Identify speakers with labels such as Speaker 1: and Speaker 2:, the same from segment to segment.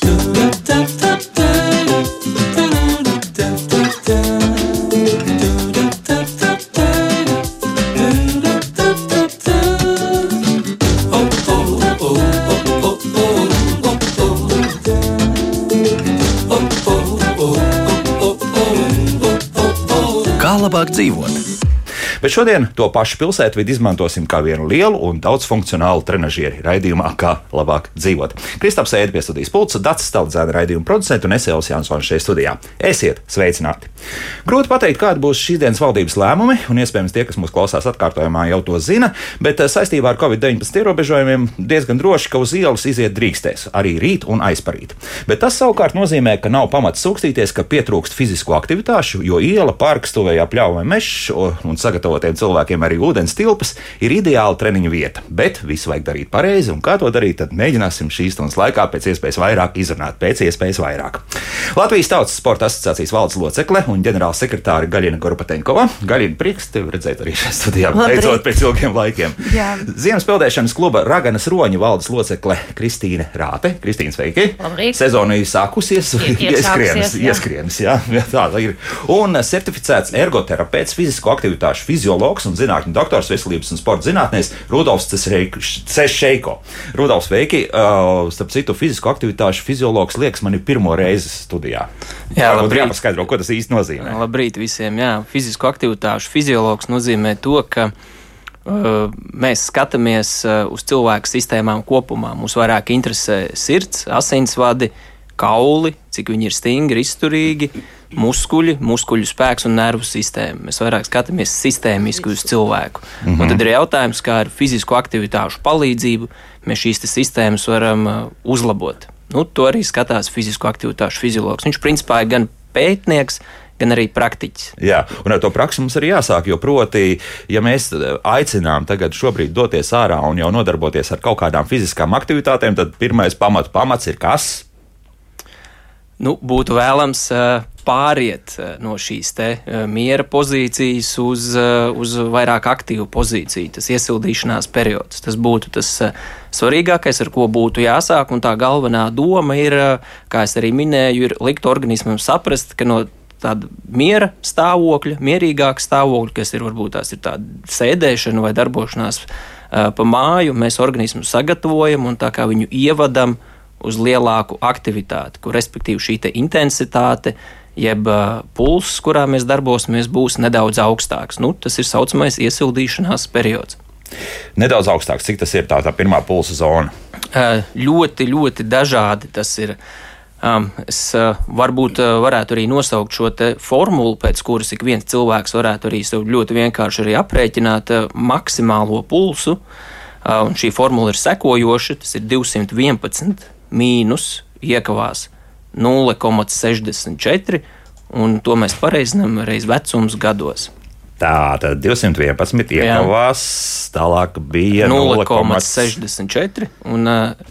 Speaker 1: Kā Bet šodien to pašu pilsētvidu izmantosim kā vienu lielu un daudzfunkcionālu trenižieri raidījumā, kā labāk dzīvot. Kristaps Ēda pie studijas pulca, Dats Staldzēna raidījuma producents un Esēls Jansons šeit studijā. Esiet sveicināti! Grūti pateikt, kādi būs šīs dienas valdības lēmumi, un iespējams tie, kas mūs klausās atkārtojumā, jau to zina, bet eh, saistībā ar Covid-19 ierobežojumiem diezgan droši, ka uz ielas iziet drīkstēs arī rīt un aizparīt. Bet tas savukārt nozīmē, ka nav pamats sūkstīties, ka pietrūkst fizisko aktivitāšu, jo iela, parks, tuvējā pļauja mežs un sagatavotiem cilvēkiem arī ūdens tilpas ir ideāla treniņu vieta. Bet visu vajag darīt pareizi, un kā to darīt, tad mēģināsim šīs stundas laikā pēc iespējas vairāk izrunāt, pēc iespējas vairāk. Latvijas Tautas Sporta asociācijas valdes locekle un ģenerāla sekretāra Gaļina Gorbatenkova. Gaļina, prieks tevi redzēt arī šajā studijā, beidzot pēc ilgiem laikiem.
Speaker 2: Jā.
Speaker 1: Ziemas peldēšanas kluba Raganas Roņa valdes locekle Kristīne Rāte. Kristīne, sveiki!
Speaker 2: Labrīt.
Speaker 1: Sezona ir sākusies, ieskrienas, ieskrienas, jā, jā, tā ir. Un certificēts ergoterapeits, fizisko aktivitāšu fiziologs un zinātņu doktors veselības un sporta zinātnēs Rudolfs Cešeiko. Rudolfs, sveiki! Uh, starp citu, fizisko aktivitāšu fiziologs liekas man ir pirmo reizi studijā.
Speaker 3: Jā, labrīt.
Speaker 1: jāpaskaidro, ko tas īsti nozīmē.
Speaker 3: Labrīt visiem! Jā, fizisko aktivitāšu fiziologs nozīmē to, ka mēs skatāmies uz cilvēku sistēmām kopumā. Mūs vairāk interesē sirds, asinsvadi, kauli, cik viņi ir stingri, izturīgi, muskuļi, muskuļu spēks un nervu sistēma. Mēs vairāk skatāmies sistēmiski uz cilvēku. Mm -hmm. Un tad ir jautājums, kā ar fizisko aktivitāšu palīdzību mēs šīs sistēmas varam uh, uzlabot. Nu, to arī skatās fizisko aktivitāšu fiziologs. Viņš principā ir gan pētnieks, gan arī praktiķis.
Speaker 1: Jā, un ar to praksi mums arī jāsāk, jo proti, ja mēs eh, aicinām tagad šobrīd doties ārā un jau nodarboties ar kaut kādām fiziskām aktivitātēm, tad pirmais pamatu pamats ir kas?
Speaker 3: Nu, būtu vēlams uh, pāriet uh, no šīs te uh, miera pozīcijas uz, uz vairāk aktīvu pozīciju, tas iesildīšanās periods. Tas būtu tas svarīgākais, ar ko būtu jāsāk, un tā galvenā doma ir, kā es arī minēju, ir likt organismam saprast, ka no tāda miera stāvokļa, mierīgāka stāvokļa, kas ir varbūt tās ir tāda sēdēšana vai darbošanās uh, pa māju, mēs organismu sagatavojam un tā kā viņu ievadam uz lielāku aktivitāti, kur respektīvi šī te intensitāte, jeb uh, pulss, kurā mēs darbosimies, būs nedaudz augstāks. Nu, tas ir saucamais iesildīšanās periods.
Speaker 1: Nedaudz augstāks, cik tas ir tā, tā pirmā pulsa zona.
Speaker 3: Uh, ļoti, ļoti dažādi tas ir. Um, es uh, varbūt uh, varētu arī nosaukt šo formulu, pēc kuras ik viens cilvēks varētu arī sev ļoti vienkārši arī aprēķināt uh, maksimālo pulsu. Uh, un šī formula ir sekojoša: tas ir 211 mīnus iekavās 0,64, un to mēs pareizinām reiz vecums gados.
Speaker 1: Tā tad 211 iekavās, tālāk bija 0,6
Speaker 3: 0,64 un uh,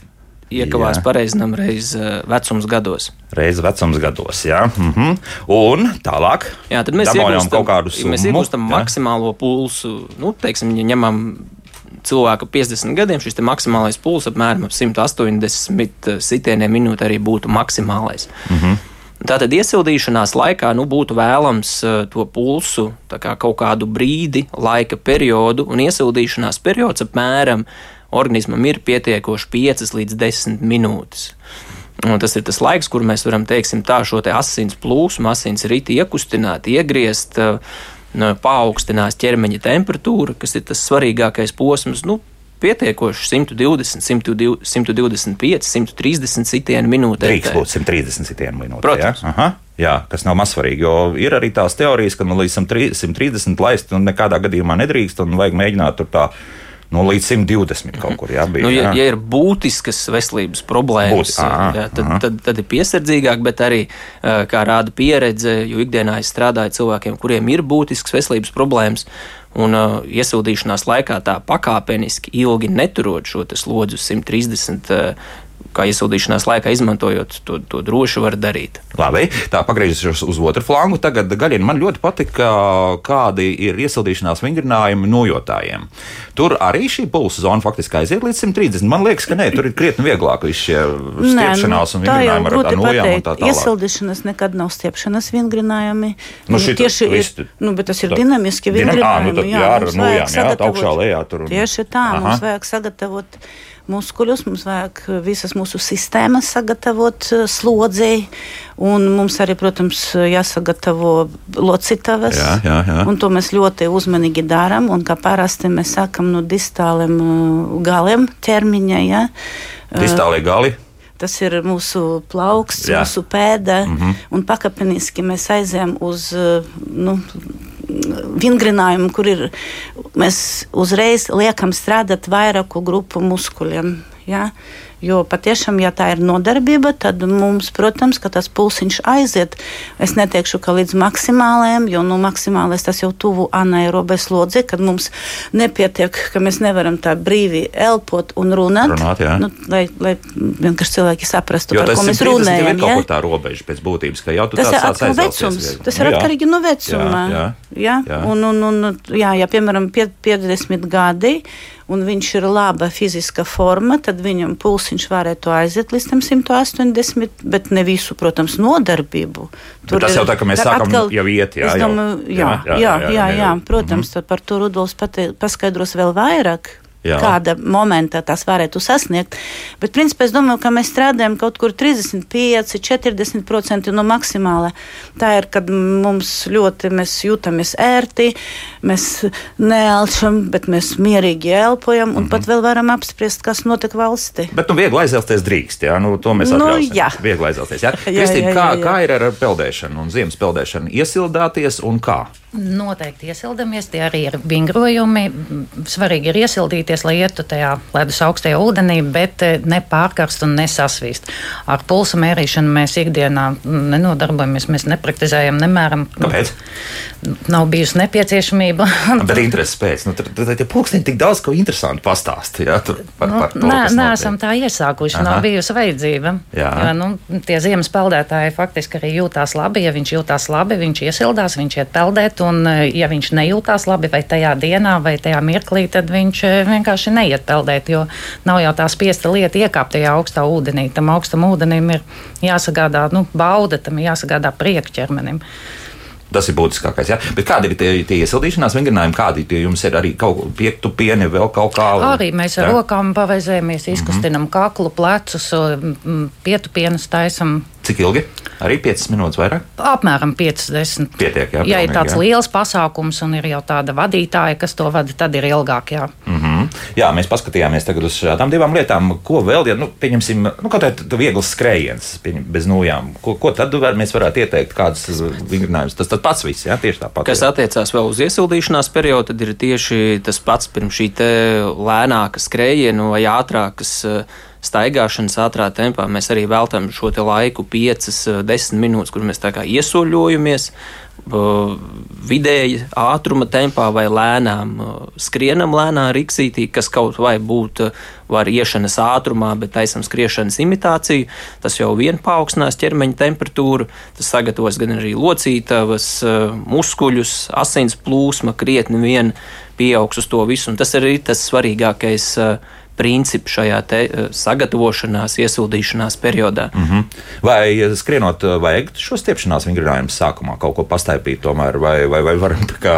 Speaker 3: iekavās
Speaker 1: Jā.
Speaker 3: pareizinām reiz uh, vecums gados.
Speaker 1: reizes vecums gados. Jā, mhm. un tālāk.
Speaker 3: Jā, tad mēs iegūstam,
Speaker 1: kaut kādu summu.
Speaker 3: mēs iegūstam
Speaker 1: jā.
Speaker 3: maksimālo pulsu. Nu, teiksim, ja ņemam cilvēku 50 gadiem, šis maksimālais puls apmēram ap 180 sitieniem minūtē arī būtu maksimālais. Mm. -hmm. Tātad iesildīšanās laikā nu, būtu vēlams eh, to pulsu kā kaut kādu brīdi, laika periodu, un iesildīšanās periods apmēram organismam ir pietiekoši 5 līdz 10 minūtes. Un tas ir tas laiks, kur mēs varam teiksim, tā, šo te asins plūsmu, asins rīti iekustināt, iegriezt, eh, nu, paaugstinās ķermeņa temperatūra, kas ir tas svarīgākais posms. Nu, Pietiekoši 120, 120, 125, 130 sitienu minūtē.
Speaker 1: Drīkst būt 130 sitienu minūtē.
Speaker 3: Protams.
Speaker 1: Jā? Aha. Jā, kas nav mazsvarīgi, jo ir arī tās teorijas, ka nu, līdz 103 130 laist nu, nekādā gadījumā nedrīkst un vajag mēģināt tur tā nu, līdz 120 kaut kur jābūt.
Speaker 3: Nu, ja, ja ir būtiskas veselības problēmas,
Speaker 1: Būti- ā,
Speaker 3: jā, tad,
Speaker 1: aha.
Speaker 3: tad, tad ir piesardzīgāk, bet arī, kā rāda pieredze, jo ikdienā es strādāju cilvēkiem, kuriem ir būtiskas veselības problēmas, un uh, iesildīšanās laikā tā pakāpeniski ilgi neturot šo slodzi uz 130 uh, kā iesildīšanās laikā izmantojot, to, to droši var darīt.
Speaker 1: Labi, tā pagriežoties uz otru flangu. Tagad, Gaļina, man ļoti patika, kādi ir iesildīšanās vingrinājumi nojotājiem. Tur arī šī pulsa zona faktiski aiziet līdz 130. Man liekas, ka nē, tur ir krietni vieglāk viss šie stiepšanās un vingrinājumi ar tādām nojām un tā tālāk.
Speaker 2: Iesildīšanas nekad nav stiepšanas vingrinājumi.
Speaker 1: Nu, šita,
Speaker 2: tieši
Speaker 1: viss,
Speaker 2: ir, nu, bet tas ir dinamiski vingrinājumi.
Speaker 1: Dinam, à, nu, jā, jā, ar nojām, jā, augšā lejā tur. Un...
Speaker 2: Tieši tā, Aha. mums vajag sagatavot muskuļus, mums vajag visas mūsu sistēmas sagatavot slodzei, un mums arī, protams, jāsagatavo locitavas.
Speaker 1: Jā, jā, jā.
Speaker 2: Un to mēs ļoti uzmanīgi darām, un kā parasti mēs sākam no distāliem galiem ķermiņa. Ja?
Speaker 1: Distālie gali.
Speaker 2: Tas ir mūsu plaukts, Jā. mūsu pēda, mm -hmm. un pakāpeniski mēs aizējām uz nu, vingrinājumu, kur ir, mēs uzreiz liekam strādāt vairāku grupu muskuļiem. Ja? Jo patiešām, ja tā ir nodarbība, tad mums, protams, tas pulsiņš aiziet. Es neteikšu, ka līdz maksimālajam, jo nu, maksimālais tas jau tuvu anaerobai slodzi, kad mums nepietiek, ka mēs nevaram tā brīvi elpot un runāt.
Speaker 1: runāt jā.
Speaker 2: nu, lai, lai vienkārši cilvēki saprastu, jo par ko mēs runājam.
Speaker 1: Tas ir kaut tā robeža pēc būtības, ka jau tu
Speaker 2: tas
Speaker 1: ir
Speaker 2: no vecums. Tas ir atkarīgi no vecuma. Jā, jā. jā. Un, un, un, jā, ja, piemēram, 50 gadi un viņš ir laba fiziska forma, tad viņam pulsiņš varētu aiziet līdz 180, bet ne visu, protams, nodarbību.
Speaker 1: Tur tas ir, jau tā, ka mēs sākam atkal, jau iet, jā,
Speaker 2: domāju, jā, jā, jā, jā, jā, jā, protams, mm -hmm. par to Rudolfs paskaidros vēl vairāk. Jā. kāda momentā tas varētu sasniegt. Bet, principā, es domāju, ka mēs strādājam kaut kur 35, 40% no maksimāla. Tā ir, kad mums ļoti mēs jūtamies ērti, mēs neelšam, bet mēs mierīgi elpojam un mm -hmm. pat vēl varam apspriest, kas notiek valstī.
Speaker 1: Bet, nu, viegli aizelsties drīkst, jā, nu, to mēs atļausim. Nu, jā. Viegli aizelsties, jā. jā, Kristīna, jā, jā, jā. Kā, kā ir ar peldēšanu un ziemas peldēšanu? Iesildāties un kā?
Speaker 4: Noteikti iesildamies, tie arī ir vingrojumi. Svarīgi ir iesildīties, lai ietu tajā ledus augstajā ūdenī, bet eh, nepārkarst un nesasvīst. Ar pulsa mērīšanu mēs ikdienā nenodarbojamies, mēs nepraktizējam, nemēram.
Speaker 1: Kāpēc?
Speaker 4: Nav bijusi nepieciešamība.
Speaker 1: bet intereses pēc, nu, tad, tad pulksteņi tik daudz ko interesantu pastāst. Jā, par,
Speaker 4: nu, par to, nē, neesam tā iesākuši, Aha. nav bijusi vajadzība. Jā. Jo, nu, tie ziemas peldētāji faktiski arī jūtās labi, ja viņš jūtās labi, viņš iesildās, viņš iet peldēt iet, un eh, ja viņš nejūtās labi vai tajā dienā vai tajā mirklī, tad viņš eh, vienkārši neiet peldēt, jo nav jau tā spiesta lieta iekāpt tajā augstā ūdenī. Tam augstam ūdenim ir jāsagādā nu, bauda, tam ir jāsagādā priekšķermenim.
Speaker 1: Tas ir būtiskākais. Ja? Bet kādi ir tie, tie iesildīšanās vingrinājumi? Kādi tie jums ir arī kaut kāda piektu pieni, vēl kaut kā?
Speaker 4: Arī mēs ar ja? rokām pavaizējamies, izkustinam mm -hmm. kaklu, plecus, pietu pienus taisam.
Speaker 1: Cik ilgi? Arī 5 minūtes vairāk?
Speaker 4: Apmēram 50.
Speaker 1: Pietiek, jā,
Speaker 4: ja ir tāds jā. liels pasākums un ir jau tāda vadītāja, kas to vada, tad ir ilgāk. Jā,
Speaker 1: mm -hmm. jā mēs paskatījāmies uz šādām divām lietām. Ko vēl, ja nu, pieņemsim, nu, kaut kāda viegls skrējiens bez nojām, ko, ko tad var, mēs varētu ieteikt, kādas vingrinājumus? Tas tas pats viss, jā, tieši tāpat.
Speaker 3: Kas jā. attiecās vēl uz iesildīšanās periodu, tad ir tieši tas pats pirms šī lēnāka skrējiena vai ātrākas. Uh, staigāšanas ātrā tempā. Mēs arī veltam šo laiku, 5, 10 eh, minūtes, kur mēs iesoļojamies. Eh, vidēji ātruma tempā vai lēnām eh, skrienam, lēnā riksītī, kas kaut vai būtu var iešanas ātrumā, bet taisam skriešanas imitāciju. Tas jau vien paaugstinās ķermeņa temperatūru, tas sagatavos gan arī locītavas, muskuļus, asins plūsma krietni vien pieaugs uz to visu, un tas arī tas svarīgākais uh, principi šajā te, eh, sagatavošanās, iesildīšanās periodā.
Speaker 1: Mm -hmm. Vai skrienot, eh, vajag šo stiepšanās vingrinājumu sākumā kaut ko pastaipīt, tomēr, vai, vai, vai varam tā kā.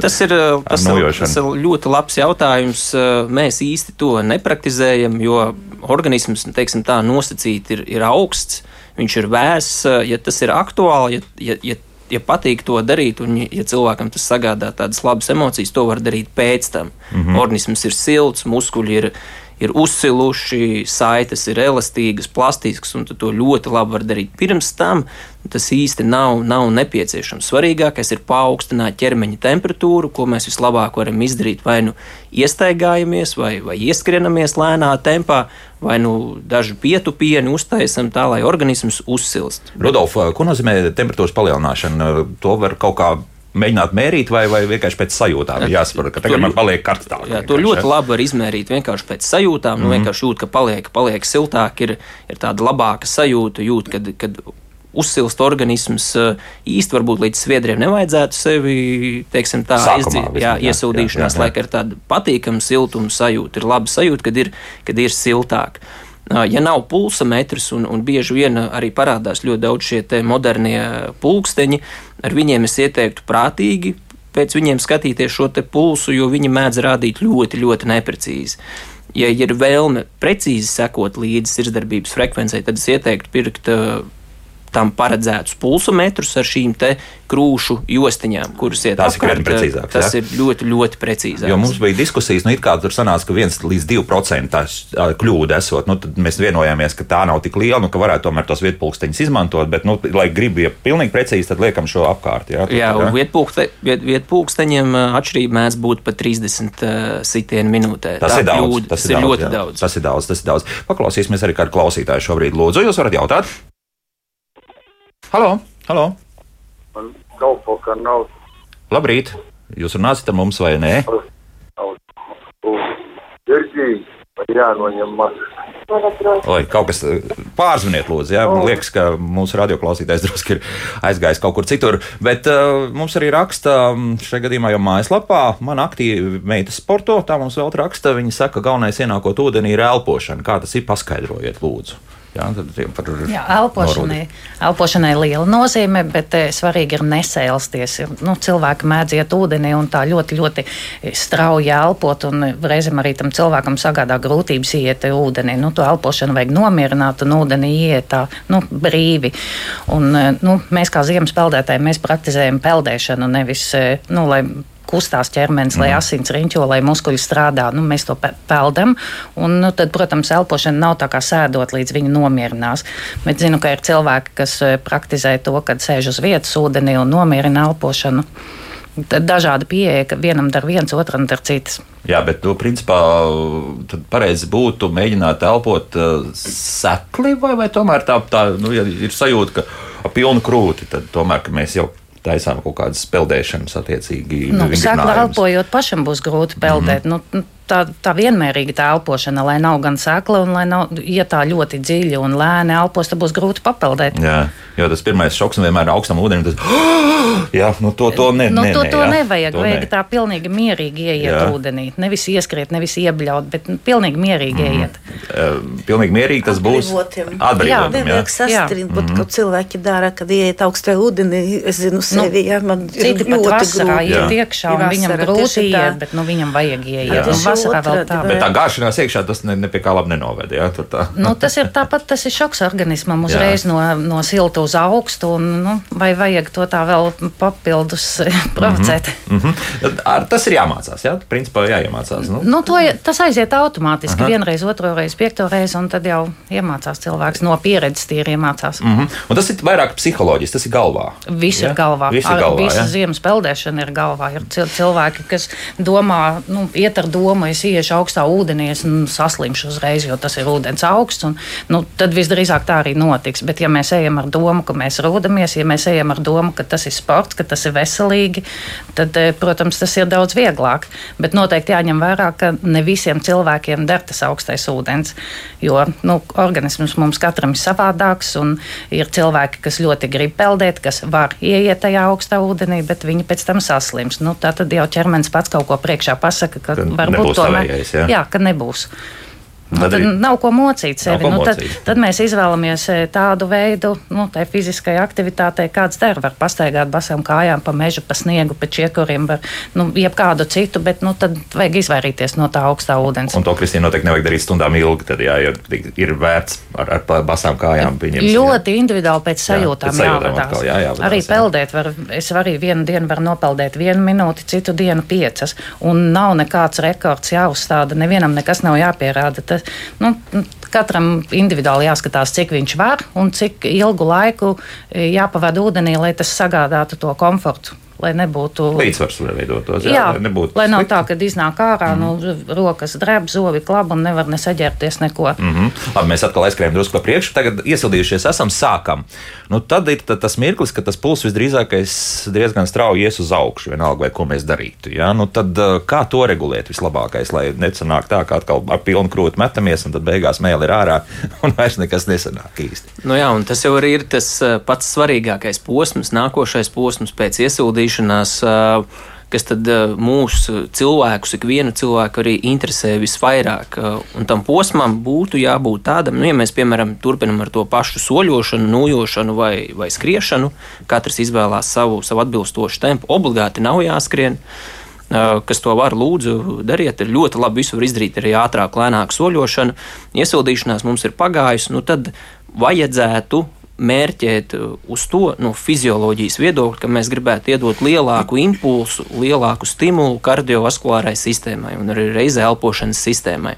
Speaker 3: tas, ir, eh, tas, ir, tas ir ļoti labs jautājums. Mēs īsti to nepraktizējam, jo organisms, teiksim tā, nosacīti ir, ir augsts, viņš ir vēss, ja tas ir aktuāli, ja, ja, ja ja patīk to darīt, un ja cilvēkam tas sagādā tādas labas emocijas, to var darīt pēc tam. Mm -hmm. Organisms ir silts, muskuļi ir, ir uzsiluši, saites ir elastīgas, plastiskas, un to ļoti labi var darīt pirms tam. Tas īsti nav, nav nepieciešams. Svarīgākais ir paaugstināt ķermeņa temperatūru, ko mēs vislabāk varam izdarīt. Vai nu iestaigājamies, vai, vai ieskrienamies lēnā tempā, vai nu dažu pietupienu uztaisam tā, lai organisms uzsilst.
Speaker 1: Rudolf, ko nozīmē temperatūras palielināšana? To var kaut kā mēģināt mērīt, vai, vai vienkārši pēc sajūtām? Jā, jāsaprot, ka tagad man paliek karstāk.
Speaker 3: Jā, to ļoti labi var izmērīt vienkārši pēc sajūtām. Mm -hmm. Nu, mhm. vienkārši jūt, ka paliek, paliek siltāk, ir, ir tāda labāka sajūta, jūt, kad, kad uzsilst organisms. Īsti varbūt līdz sviedriem nevajadzētu sevi teiksim, tā aizdzīvot. Jā, iesildīšanās laikā ir tāda patīkama siltuma sajūta. Ir laba sajūta, kad ir, kad ir siltāk. Ja nav pulsa metrs, un, un bieži vien arī parādās ļoti daudz šie modernie pulksteņi, ar viņiem es ieteiktu prātīgi pēc viņiem skatīties šo pulsu, jo viņi mēdz rādīt ļoti, ļoti neprecīzi. Ja ir vēlme precīzi sekot līdzi sirdsdarbības frekvencei, tad es ieteiktu pirkt tam paredzētus pulsometrus ar šīm krūšu jostiņām, kuras iet
Speaker 1: apkārt. ir precīzākas.
Speaker 3: Tas ja? ir ļoti, ļoti precīzi.
Speaker 1: Jo mums bija diskusijas, nu, kā tur sanāca, ka 1 līdz 2% kļūda esot. Nu, tad mēs vienojāmies, ka tā nav tik liela, nu, ka varētu tomēr tos vietpulksteņus izmantot, bet, nu, lai gribi ja pilnīgi precīzi, tad liekam šo apkārt.
Speaker 3: Tad, jā un vietpulkste, viet, vietpulksteņiem atšķirība mēdz būt pat 30 uh, sitienu minūtē.
Speaker 1: Tas
Speaker 3: tā
Speaker 1: ir daudz. Kļūda,
Speaker 3: tas ir, daudz, ļoti jā. daudz.
Speaker 1: Tas ir daudz, tas ir daudz. Paklausīsimies arī kādu klausītāju šobrīd. Lūdzu, jūs varat jautāt? Halo! Halo.
Speaker 5: Man kalpo, ka nav.
Speaker 1: Labrīt! Jūs runāsiet ar mums vai nē? Oi, kaut kas pārzvaniet, lūdzu. Jā. Man liekas, ka mūsu radioklausītājs drusku ir aizgājis kaut kur citur. Bet uh, mums arī raksta, šajā gadījumā jau mājaslapā, man aktīvi meita sporto, tā mums vēl raksta. Viņa saka, ka galvenais ienākot ūdenī ir elpošana. Kā tas ir, paskaidrojiet, lūdzu. Jā,
Speaker 4: par, Jā, elpošanai, elpošanai ir liela nozīme, bet eh, svarīgi ir nesēlsties. Nu, cilvēki mēdz iet ūdenī un tā ļoti, ļoti strauji elpot, un reizēm arī tam cilvēkam sagādā grūtības iet ūdenī. Nu, to elpošanu vajag nomierināt un ūdenī iet tā nu, brīvi. Un, eh, nu, mēs kā ziemas peldētāji, mēs praktizējam peldēšanu, nevis, eh, nu, lai kustās ķermenis, lai mhm. asins riņķo, lai muskuļi strādā. Nu, mēs to peldam. Un, nu, tad, protams, elpošana nav tā kā sēdot, līdz viņi nomierinās. Bet zinu, ka ir cilvēki, kas eh, praktizē to, kad sēž uz vietas ūdenī un nomierina elpošanu. Tad dažādi pieeja, ka vienam dar viens, otram dar citas.
Speaker 1: Jā, bet to principā pareizi būtu mēģināt elpot uh, sekli, vai, vai tomēr tā, tā nu, ja ir sajūta, ka ap pilnu krūti, tad tomēr mēs jau taisām kaut kādas peldēšanas attiecīgi.
Speaker 4: Nu, Sākumā elpojot pašam būs grūti peldēt. Mm -hmm. nu, tā, tā vienmērīga tā elpošana, lai nav gan sēkla, un lai nav, ja tā ļoti dziļi un lēni elpos, tad būs grūti papeldēt.
Speaker 1: Jā, jo tas pirmais šoks vienmēr ir augstam ūdenim. Tas, jā, nu to, to, ne,
Speaker 4: nu,
Speaker 1: ne,
Speaker 4: to,
Speaker 1: ne,
Speaker 4: to jā, nevajag. To vajag ne. tā pilnīgi mierīgi ieiet jā. ūdenī. Nevis ieskriet, nevis iebļaut, bet nu, pilnīgi mierīgi mm. ieiet.
Speaker 1: Uh, pilnīgi mierīgi tas būs. Atbrīvotim.
Speaker 2: Jā, nevajag sastrīt, mm. ko cilvēki dara, kad ieiet augstā ūdenī. Es zinu sevi, nu, jā, man
Speaker 4: Citi pat vasarā iet iekšā, un viņam grūti iet, bet nu, viņam vajag ieiet vasarā vēl tā.
Speaker 1: Bet tā gāšanās iekšā tas ne, ne pie kā labi nenoved. Ja?
Speaker 4: Nu, tas ir tāpat, tas ir šoks organismam uzreiz jā. no, no silta uz augstu. Un, nu, vai vajag to tā vēl papildus provocēt?
Speaker 1: Mm -hmm. Ar, tas ir jāmācās. Ja? Principā jāiemācās. Nu.
Speaker 4: Nu, to, tas aiziet automātiski. Aha. Vienreiz, otru reizi, piekto reizi, un tad jau iemācās cilvēks no pieredzes tīri iemācās.
Speaker 1: Mm -hmm. Un tas ir vairāk psiholoģiski, tas ir galvā.
Speaker 4: Viss ja? ir galvā. Viss ir galvā. Visa ja? ziemas peldēšana ir galvā. Ir cilvēki, kas domā, nu, iet ar domu, es iešu augstā ūdenī, es nu, saslimšu uzreiz, jo tas ir ūdens augsts. Un, nu, tad visdrīzāk tā arī notiks. Bet, ja mēs ejam ar domu, ka mēs rodamies, ja mēs ejam ar domu, ka tas ir sports, ka tas ir veselīgi, tad, eh, protams, tas ir daudz vieglāk. Bet noteikti jāņem vērā, ka ne visiem cilvēkiem der tas augstais ūdens. Jo nu, organisms mums katram ir savādāks, un ir cilvēki, kas ļoti grib peldēt, kas var ieiet tajā augstā ūdenī, bet viņi pēc tam saslims. Nu, tā tad jau ķermenis pats kaut ko priekšā pasaka, ka varbūt tomēr.
Speaker 1: Jā,
Speaker 4: jā ka nebūs. Nu, tad nav ko mocīt sevi. Ko nu, tad, mocīt. tad mēs izvēlamies e, tādu veidu, nu, tai fiziskai aktivitātei, kāds der. Var pastaigāt basām kājām pa mežu, pa sniegu, pa čiekuriem, var nu, jebkādu citu, bet nu, tad vajag izvairīties no tā augstā ūdens.
Speaker 1: Un to, Kristīna, noteikti nevajag darīt stundām ilgi, tad jā, ir vērts ar, ar basām kājām.
Speaker 4: Pieņems, ļoti jā. individuāli pēc sajūtām, jā, pēc sajūtām jā, jā, arī jā. peldēt. Var, es arī vienu dienu varu nopeldēt vienu minūti, citu dienu piecas. Un nav nekāds rekords jāuzstāda, nevienam nekas nav jāpierāda. Tas, nu, katram individuāli jāskatās, cik viņš var un cik ilgu laiku e, jāpavada ūdenī, lai tas sagādātu to komfortu lai nebūtu
Speaker 1: līdzsvars, lai veidotos.
Speaker 4: Jā, jā lai, nebūtu lai nav tā, ka iznāk ārā, mm. nu, rokas drēb, zovi klab un nevar nesaģērbties neko.
Speaker 1: Mm -hmm. Labi, mēs atkal aizskrējam drusku pa priekšu, tagad iesildījušies esam, sākam. Nu, tad ir tas mirklis, kad tas pulss visdrīzākais diezgan strauji ies uz augšu, vienalga, vai ko mēs darītu. Ja? Nu, tad, kā to regulēt vislabākais, lai nesanāk tā, ka atkal ar pilnu krūti metamies un tad beigās mēlī ir ārā un vairs nekas nesanāk īsti.
Speaker 3: Nu jā, un tas jau arī ir tas pats svarīgākais posms, nākošais posms pēc iesildīšanās. Uh, kas tad mūsu cilvēkus, ikvienu cilvēku arī interesē visvairāk. Un tam posmam būtu jābūt tādam, nu, ja mēs, piemēram, turpinam ar to pašu soļošanu, nojošanu vai, vai skriešanu, katrs izvēlās savu, savu atbilstošu tempu, obligāti nav jāskrien. Kas to var, lūdzu, dariet. Ir ļoti labi. Visu var izdarīt arī ātrāk, lēnāk soļošanu. Iesildīšanās mums ir pagājusi. Nu, tad vajadzētu mērķēt uh, uz to no fizioloģijas viedokļa, ka mēs gribētu iedot lielāku impulsu, lielāku stimulu kardiovaskulārai sistēmai un arī reizē elpošanas sistēmai.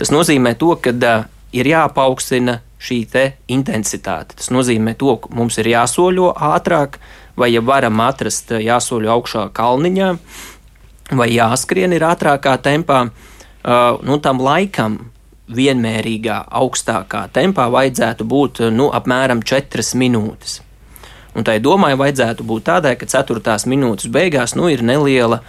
Speaker 3: Tas nozīmē to, ka uh, ir jāpaukstina šī intensitāte. Tas nozīmē to, ka mums ir jāsoļo ātrāk, vai ja varam atrast, uh, jāsoļo augšā kalniņā, vai jāskrien ir ātrākā tempā. Uh, nu, tam laikam vienmērīgā, augstākā tempā vajadzētu būt nu, apmēram 4 minūtes. Un tai domai vajadzētu būt tādai, ka 4 minūtes beigās nu, ir neliela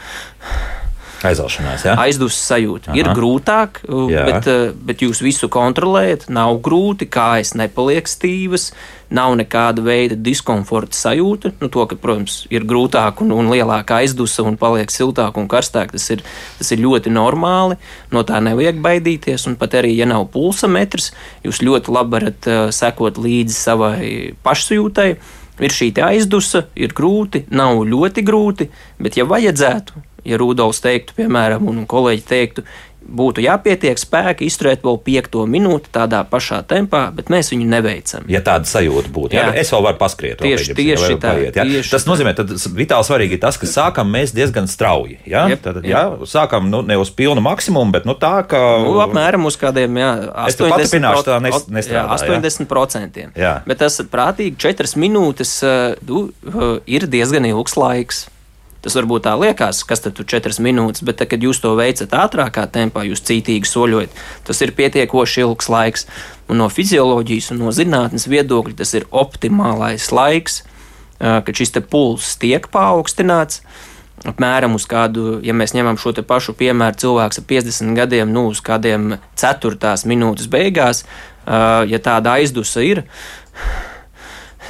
Speaker 1: Aizaušanās, ja?
Speaker 3: Aizdus sajūta. Aha. Ir grūtāk, jā. bet, eh, bet jūs visu kontrolējat. Nav grūti, kājas nepaliek stīvas, nav nekāda veida diskomforta sajūta. Nu, to, ka, protams, ir grūtāk un, un lielāka aizdusa un paliek siltāk un karstāk, tas ir, tas ir ļoti normāli. No tā nevajag baidīties. Un pat arī, ja nav pulsa metrs, jūs ļoti labi varat uh, sekot līdzi savai pašsajūtai. Ir šī aizdusa, ir grūti, nav ļoti grūti, bet, ja vajadzētu, ja Rudolfs teiktu, piemēram, un kolēģi teiktu, būtu jāpietiek spēka izturēt vēl piekto minūti tādā pašā tempā, bet mēs viņu neveicam.
Speaker 1: Ja tāda sajūta būtu, jā. Jā, es vēl varu paskriet.
Speaker 3: Tieši, vēl, tieši tā. Paiet,
Speaker 1: jā. Tieši tas nozīmē, ka vitāli svarīgi ir tas, ka sākam mēs diezgan strauji. Jā? Jep, Tad, jā, sākam nu, ne uz pilnu maksimumu, bet nu, tā, ka.
Speaker 3: Nu, apmēram uz kādiem jā,
Speaker 1: 80%. Tā nes,
Speaker 3: nestrādā, jā, 80%. Jā. Jā. Bet tas prātīgi 4 minūtes uh, du, uh, ir diezgan ilgs laiks. Tas varbūt tā liekas, kas tad ir četras minūtes, bet, tad, kad jūs to veicat ātrākā tempā, jūs cītīgi soļojat, tas ir pietiekoši ilgs laiks. Un no fizioloģijas un no zinātnes viedokļa tas ir optimālais laiks, kad šis pulss tiek paaugstināts. Apmēram uz kādu, ja mēs ņemam šo pašu piemēru, cilvēks ar 50 gadiem, nu, uz kādiem ceturtās minūtes beigās, ja tāda aizdusa ir,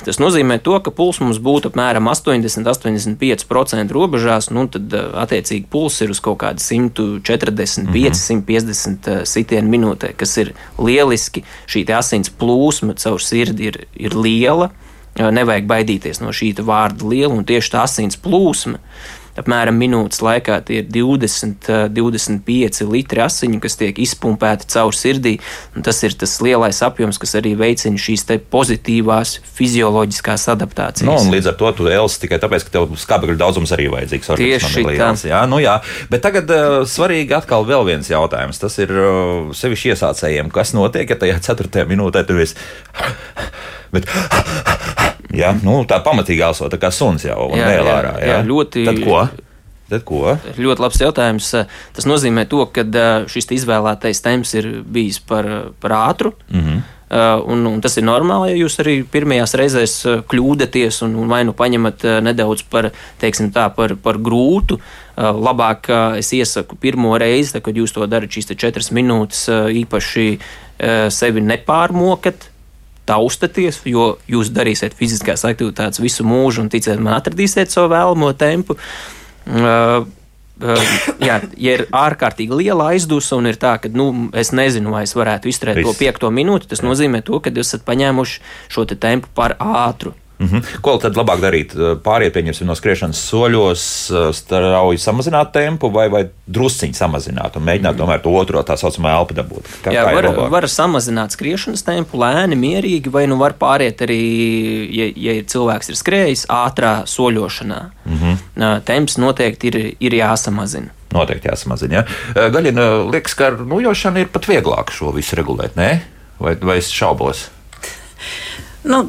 Speaker 3: Tas nozīmē, to, ka pulss mums būtu apmēram 80-85% robežās, nu tad eh, attiecīgi pulss ir uz kaut kāda 145, mm -hmm. 150 sitienu minūtē, kas ir lieliski. Šī asins plūsma caur sirdi ir, ir liela. Nevajag baidīties no šī vārda liela, un tieši tā asins plūsma apmēram minūtes laikā tie ir 20, 25 eh, litri asiņu, kas tiek izpumpēti caur sirdī. Tas ir tas lielais apjoms, kas arī veicina šīs pozitīvās fizioloģiskās adaptācijas.
Speaker 1: Nu, līdz ar to tu elsi tikai tāpēc, ka tev skābekļa daudzums arī vajadzīgs.
Speaker 3: Tieši
Speaker 1: tā. Jā, nu jā. Bet tagad uh, svarīgi atkal vēl viens jautājums. Tas ir uh, sevišķi iesācējiem. Kas notiek, ja tajā ceturtajā minūtē tu esi. Bet, Ja? Nu, tā pamatīgi elso, tā kā suns jau jā, vēl ārā. Jā, jā,
Speaker 3: ļoti.
Speaker 1: Tad ko? Tad ko?
Speaker 3: Ļoti labs jautājums. Tas nozīmē to, ka šis izvēlētais temps ir bijis par, par ātru. Mm -hmm. Un, un tas ir normāli, ja jūs arī pirmajās reizēs kļūdaties un, un vai nu paņemat nedaudz par, tā, par, par grūtu. Labāk es iesaku pirmo reizi, tā, kad jūs to darat šīs četras minūtes, īpaši sevi nepārmokat taustaties, jo jūs darīsiet fiziskās aktivitātes visu mūžu un ticiet man atradīsiet savu vēlamo tempu. Uh, Uh, jā, ja ir ārkārtīgi liela aizdusa un ir tā, ka nu, es nezinu, vai es varētu izturēt Viss. to piekto minūti, tas nozīmē to, ka jūs esat paņēmuši šo te tempu par ātru.
Speaker 1: Mm -hmm. Ko tad labāk darīt? Pāriet, pieņemsim, no skriešanas soļos, strauji samazināt tempu vai, vai drusciņi samazināt un mēģināt mm -hmm. tomēr to otro tā saucamo elpu dabūt?
Speaker 3: Kā, Jā, kā var, var samazināt skriešanas tempu lēni, mierīgi, vai nu var pāriet arī, ja, ja cilvēks ir skrējis, ātrā soļošanā. Mm -hmm. Temps noteikti ir, ir jāsamazina.
Speaker 1: Noteikti jāsamazina. Ja? Gaļina liekas, ka ar nojošanu ir pat vieglāk šo visu regulēt, ne? Vai, vai es šaubos? Nu,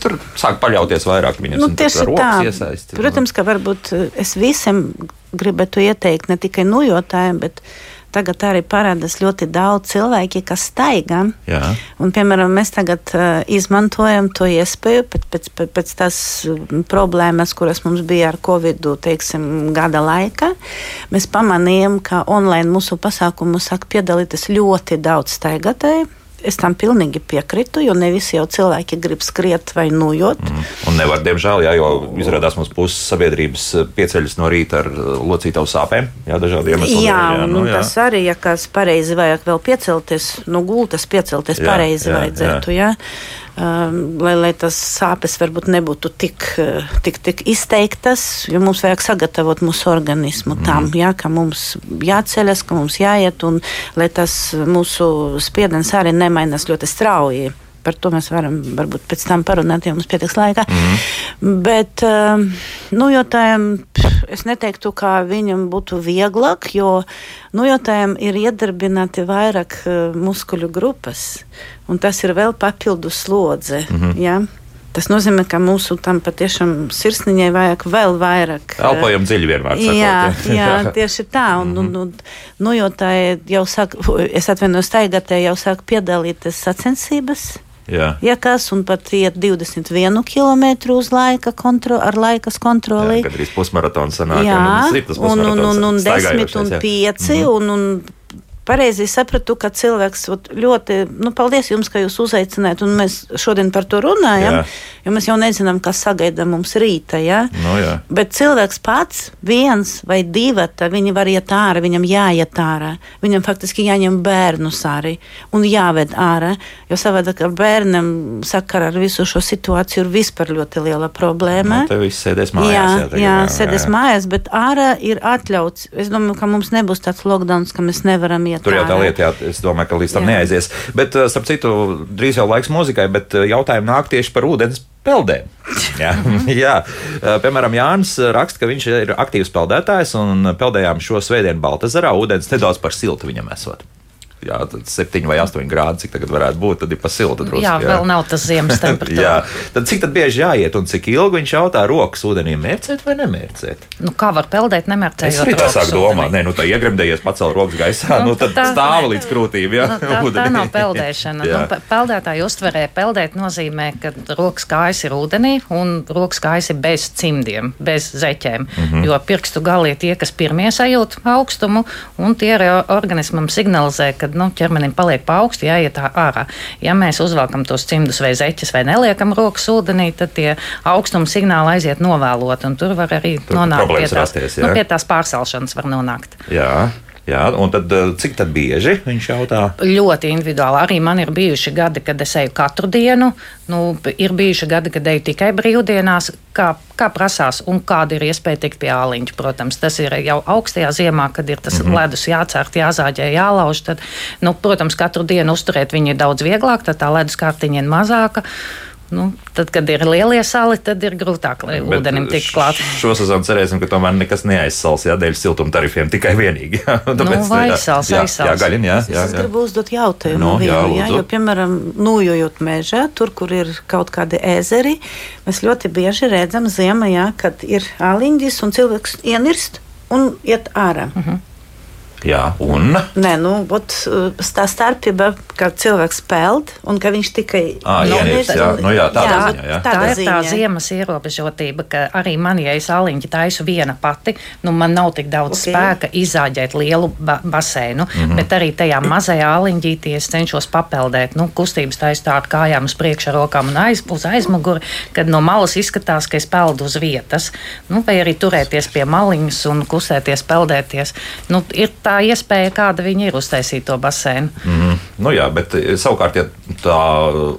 Speaker 1: tur sāk paļauties vairāk viņam.
Speaker 2: Nu, tieši tā. Iesaisti, Protams, ka varbūt eh, es visiem gribētu ieteikt ne tikai nojotājiem, bet tagad arī parādās ļoti daudz cilvēki, kas staigā. Un, piemēram, mēs tagad uh, izmantojam to iespēju pēc, pēc, pēc, tās mm, problēmas, kuras mums bija ar Covid teiksim, gada laikā. Mēs pamanījām, ka online mūsu pasākumu sāk piedalīties ļoti daudz staigātāju Es tam pilnīgi piekrītu, jo ne visi jau cilvēki grib skriet vai nojot. Mm.
Speaker 1: Un nevar, diemžēl, jā, jo izrādās mums puses sabiedrības pieceļas no rīta ar uh, locītavu sāpēm. Jā, dažādi iemesli.
Speaker 2: Jā, jā, nu, jā. tas arī, ja kas pareizi vajag vēl piecelties, nu gultas piecelties jā, pareizi jā, vajadzētu. Jā. Jā. Um, lai, lai tas sāpes varbūt nebūtu tik, uh, tik, tik izteiktas, jo mums vajag sagatavot mūsu organismu mm. tam, jā, ka mums jāceļas, ka mums jāiet, un lai tas mūsu spiediens arī nemainās ļoti strauji. Par to mēs varam varbūt pēc tam parunāt, ja mums pietiks laika. Mm. Bet, um, nu, jo tādiem, es neteiktu, ka viņam būtu vieglāk, jo nojotājiem ir iedarbināti vairāk uh, muskuļu grupas, un tas ir vēl papildus slodze. Mm -hmm. ja? Tas nozīmē, ka mūsu tam patiešām sirsniņai vajag vēl vairāk.
Speaker 1: Uh, Elpojam dziļi vienmēr. Sakot,
Speaker 2: jā, jā, tieši tā. Un, mm -hmm. un, un, nu, jo tā jau sāk, es atvainojos, taigātē jau sāk piedalīties sacensības. Jā. Ja kas, un pat iet 21 km uz laika kontro, ar laikas kontroli.
Speaker 1: Jā, gandrīz pusmaratons sanāk.
Speaker 2: Jā, un, un, un, un, un 10 un 5, mm -hmm. un, un pareizi sapratu, ka cilvēks ļoti, nu, paldies jums, ka jūs uzaicinājāt, un mēs šodien par to runājam, jā. jo mēs jau nezinām, kas sagaida mums rīta. Ja?
Speaker 1: No, jā.
Speaker 2: Bet cilvēks pats, viens vai divi, viņi var iet ārā, viņam jāiet ārā. Viņam faktiski jāņem bērnus arī un jāved ārā, jo savādāk ar bērniem sakara ar visu šo situāciju ir vispār ļoti liela problēma.
Speaker 1: Nu, te viss sēdēs mājās.
Speaker 2: Jā, jā, jā, jā sēdēs jā. mājās, bet ārā ir atļauts. Es domāju, ka mums nebūs tāds lockdown, ka mēs nevaram iet iet.
Speaker 1: Tur jau tā lieta, jā, es domāju, ka līdz tam jā. neaizies. Bet, eh, starp citu, drīz jau laiks mūzikai, bet eh, jautājumi nāk tieši par ūdens peldēm. jā, jā. Eh, piemēram, Jānis raksta, ka viņš ir aktīvs peldētājs un peldējām šo svētdienu Baltazarā. Ūdens nedaudz par siltu viņam esot jā, 7 vai 8 grādi, cik tagad varētu būt, tad ir pa siltu drusku.
Speaker 4: Jā, jā, vēl nav tas ziemas temperatūra. jā,
Speaker 1: tad cik tad bieži jāiet un cik ilgi viņš jautā rokas ūdenī mērcēt vai nemērcēt?
Speaker 4: Nu, kā var peldēt, nemērcēt?
Speaker 1: Es arī tā sāku domāt, nē, nu tā iegremdējies, pacēl rokas gaisā, nu, nu tad tā, stāva līdz krūtīm, jā. Nu,
Speaker 4: tā, tā nav peldēšana. nu, peldētāji uztverē peldēt nozīmē, ka rokas kājas ir ūdenī un rokas kājas ir bez cimdiem, bez zeķēm, mm -hmm. jo pirkstu gali ir tie, kas pirmie sajūt augstumu un tie organismam signalizē, ka nu, ķermenim paliek pa augstu, jāiet ārā. Ja mēs uzvelkam tos cimdus vai zeķes vai neliekam rokas ūdenī, tad tie augstuma signāli aiziet novēlot, un tur var arī tur nonākt pie tās, rasties, nu, pie tās pārcelšanas.
Speaker 1: Jā. Jā, un tad, eh, cik tad bieži viņš jautā?
Speaker 4: Ļoti individuāli. Arī man ir bijuši gadi, kad es eju katru dienu. Nu, ir bijuši gadi, kad eju tikai brīvdienās, kā, kā prasās, un kāda ir iespēja tikt pie āliņa. Protams, tas ir jau augstajā ziemā, kad ir tas mm -hmm. ledus jācērt, jāzāģē, jālauž. Tad, nu, protams, katru dienu uzturēt viņu ir daudz vieglāk, tad tā ledus kārtiņa ir mazāka. Nu, tad, kad ir lielie sali, tad ir grūtāk, lai Bet ūdenim tiktu klāt.
Speaker 1: Šo sezonu cerēsim, ka tomēr nekas neaizsals, jā, dēļ siltuma tarifiem tikai vienīgi. Jā,
Speaker 4: tāpēc, nu, vai aizsals, jā, aizsals.
Speaker 1: Jā, gaļin, jā, jā, jā.
Speaker 2: Es gribu uzdot jautājumu no, nu, jā, jā, jo, piemēram, nojojot mežā, tur, kur ir kaut kādi ezeri, mēs ļoti bieži redzam ziemā, jā, kad ir āliņģis un cilvēks ienirst un iet ārā. Uh mhm. -huh.
Speaker 1: Jā, un?
Speaker 2: Nē, nu, ot, tā starpība, ka cilvēks peld un ka viņš tikai
Speaker 1: nomirs. Jā, nu, jā, tā, jā, ziņā, jā.
Speaker 4: tā ir tā ziemas ierobežotība, ka arī man, ja es aliņķi taisu viena pati, nu, man nav tik daudz okay. spēka izāģēt lielu ba baseinu, mm -hmm. bet arī tajā mazajā aliņķītī es cenšos papeldēt, nu, kustības taisu tā ar kājām uz priekšu, rokām un aiz, uz aizmuguri, kad no malas izskatās, ka es peldu uz vietas, nu, vai arī turēties pie maliņas un kustēties, peldēties. Nu, ir tā tā iespēja, kāda viņi ir uztaisīt to baseinu.
Speaker 1: Mm, nu jā, bet eh, savukārt, ja tā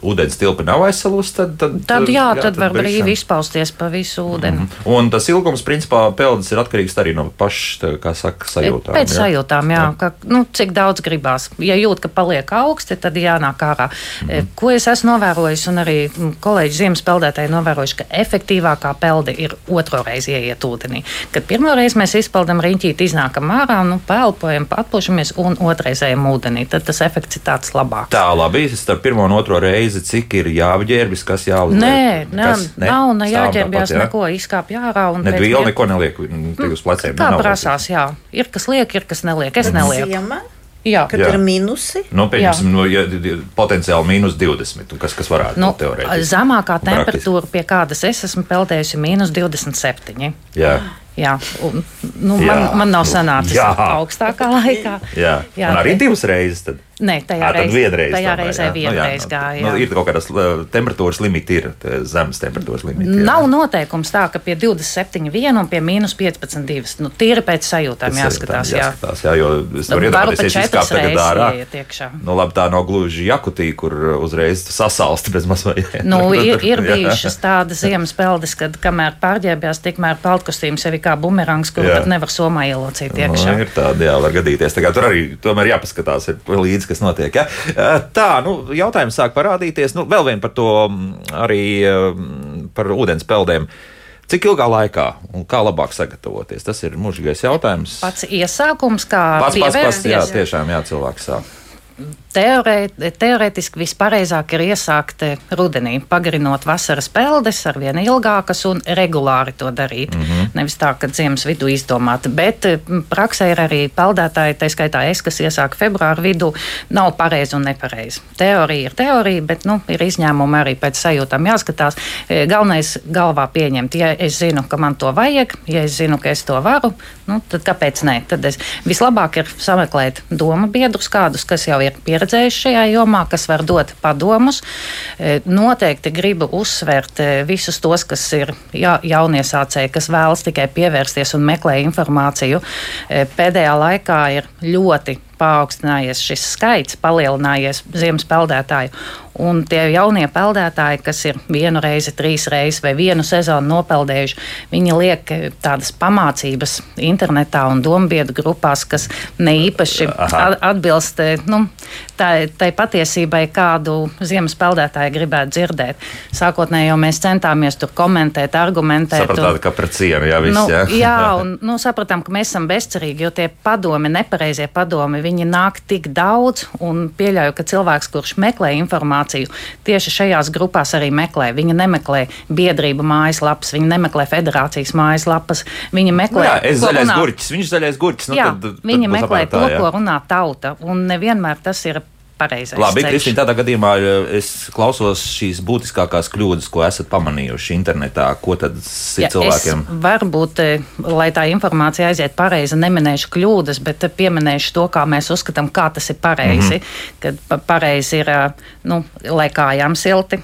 Speaker 1: ūdens tilpa nav aizsalusi, tad, tad,
Speaker 4: tad, jā, jā, tad, tad var brīvi izpausties pa visu ūdeni. Mm.
Speaker 1: Un tas ilgums, principā, peldas ir atkarīgs arī no paša, kā saka, sajūtām.
Speaker 4: Pēc jā? sajūtām, jā, jā. Ka, nu, cik daudz gribās. Ja jūt, ka paliek augsti, tad jānāk ārā. Mm. Ko es esmu novērojis, un arī kolēģi ziemas peldētāji novērojuši, ka efektīvākā pelde ir otro reizi ieiet ūdenī. Kad pirmo reizi mēs izpeldam riņķīt, iznākam ārā, nu, pelpu elpojam, atpūšamies un otrreizējam ūdenī. Tad tas efekts ir tāds labāks.
Speaker 1: Tā, labi. Starp pirmo un otro reizi, cik ir jāapģērbjas, kas jāuzliek?
Speaker 4: Nē, nē, kas, ne? nav ne jāģērbjas, jā? neko izkāpj ārā.
Speaker 1: Ne, vēl neko neliek uz pleciem.
Speaker 4: Kā prasās, jā. Ir kas liek, ir kas neliek. Es nelieku. Ziemā?
Speaker 6: Jā, kad jā. ir minusi.
Speaker 1: Nu, pieņemsim, no, ja, potenciāli mīnus 20. Kas, kas varētu nu, būt teorētiski?
Speaker 4: Zemākā temperatūra, pie kādas es esmu peldējusi, ir mīnus 27.
Speaker 1: Jā.
Speaker 4: Jā, un, nu, jā. Man, man nav sanācis jā. augstākā laikā.
Speaker 1: Jā, jā un arī divas reizes. Tad.
Speaker 4: Nē, tajā,
Speaker 1: reiz,
Speaker 4: vienreiz, tajā tomēr, reizē vienreiz nu, jā, gāja.
Speaker 1: Nu, ir kaut kādas temperatūras limiti, ir zemes temperatūras limiti. Jā.
Speaker 4: Nav noteikums tā, ka pie 27,1 un pie mīnus 15,2. Nu, tīri pēc sajūtām jāskatās. Jā,
Speaker 1: jāskatās, jā jo es varu iedomāties, ka tas tagad ārā. Nu, labi, tā nav gluži jakutī, kur uzreiz sasalsti bez mazliet.
Speaker 4: Nu, ir, ir bijušas tādas ziemas peldes, kad kamēr pārģērbjās, tikmēr peldkostīms jau ir kā bumerangs, kur pat nevar somā ielocīt iekšā.
Speaker 1: Nu, ir tādi, jā, var gadīties. Tā tur arī tomēr jāpaskatās līdzi līdzi, kas notiek. Ja? Tā, nu, jautājums sāk parādīties. Nu, vēl vien par to arī par ūdens peldēm. Cik ilgā laikā un kā labāk sagatavoties? Tas ir mūžīgais jautājums.
Speaker 4: Pats iesākums, kā
Speaker 1: pats, pats, pats, jā, tiešām jā, cilvēks sāk.
Speaker 4: Teorē, teorētiski vispareizāk ir iesākt rudenī, pagarinot vasaras peldes ar vien ilgākas un regulāri to darīt. Mm -hmm. Nevis tā, ka ziemas vidū izdomāt, bet praksē ir arī peldētāji, tā skaitā es, kas iesāk februāra vidū, nav pareizi un nepareizi. Teorija ir teorija, bet nu, ir izņēmumi arī pēc sajūtām jāskatās. E, galvenais galvā pieņemt, ja es zinu, ka man to vajag, ja es zinu, ka es to varu, nu, tad kāpēc nē? Tad es vislabāk ir sameklēt domu biedrus kādus, kas jau ir ir pieredzējuši šajā jomā, kas var dot padomus. E, noteikti gribu uzsvērt e, visus tos, kas ir ja, jauniesācēji, kas vēlas tikai pievērsties un meklē informāciju. E, pēdējā laikā ir ļoti paaugstinājies šis skaits, palielinājies ziemas peldētāju. Un tie jaunie peldētāji, kas ir vienu reizi, trīs reizes vai vienu sezonu nopeldējuši, viņi liek tādas pamācības internetā un dombiedru grupās, kas ne īpaši atbilst nu, tai, tai patiesībai, kādu ziemas peldētāji gribētu dzirdēt. Sākotnēji jau mēs centāmies tur komentēt, argumentēt.
Speaker 1: Sapratāt,
Speaker 4: un,
Speaker 1: ka pret cienu jau viss,
Speaker 4: nu, jā. jā, un nu, sapratām, ka mēs esam bezcerīgi, jo tie padomi, nepareizie padomi, viņi nāk tik daudz un pieļauju, ka cilvēks, kurš meklē informāciju, tieši šajās grupās arī meklē. Viņi nemeklē biedrību mājaslapas, viņi nemeklē federācijas mājaslapas. Viņi meklē, nu
Speaker 1: jā, es zaļais runā... gurķis, viņš zaļais gurķis. Nu,
Speaker 4: jā, tad, tad viņi meklē to, ko runā tauta, un nevienmēr tas ir pareizais.
Speaker 1: Labi, Kristīna, tādā gadījumā es klausos šīs būtiskākās kļūdas, ko esat pamanījuši internetā. Ko tad ir cilvēkiem?
Speaker 4: Varbūt, eh, lai tā informācija aiziet pareizi, neminēšu kļūdas, bet pieminēšu to, kā mēs uzskatām, kā tas ir pareizi. Mm -hmm. Kad pareizi ir, eh, nu, lai kājām silti,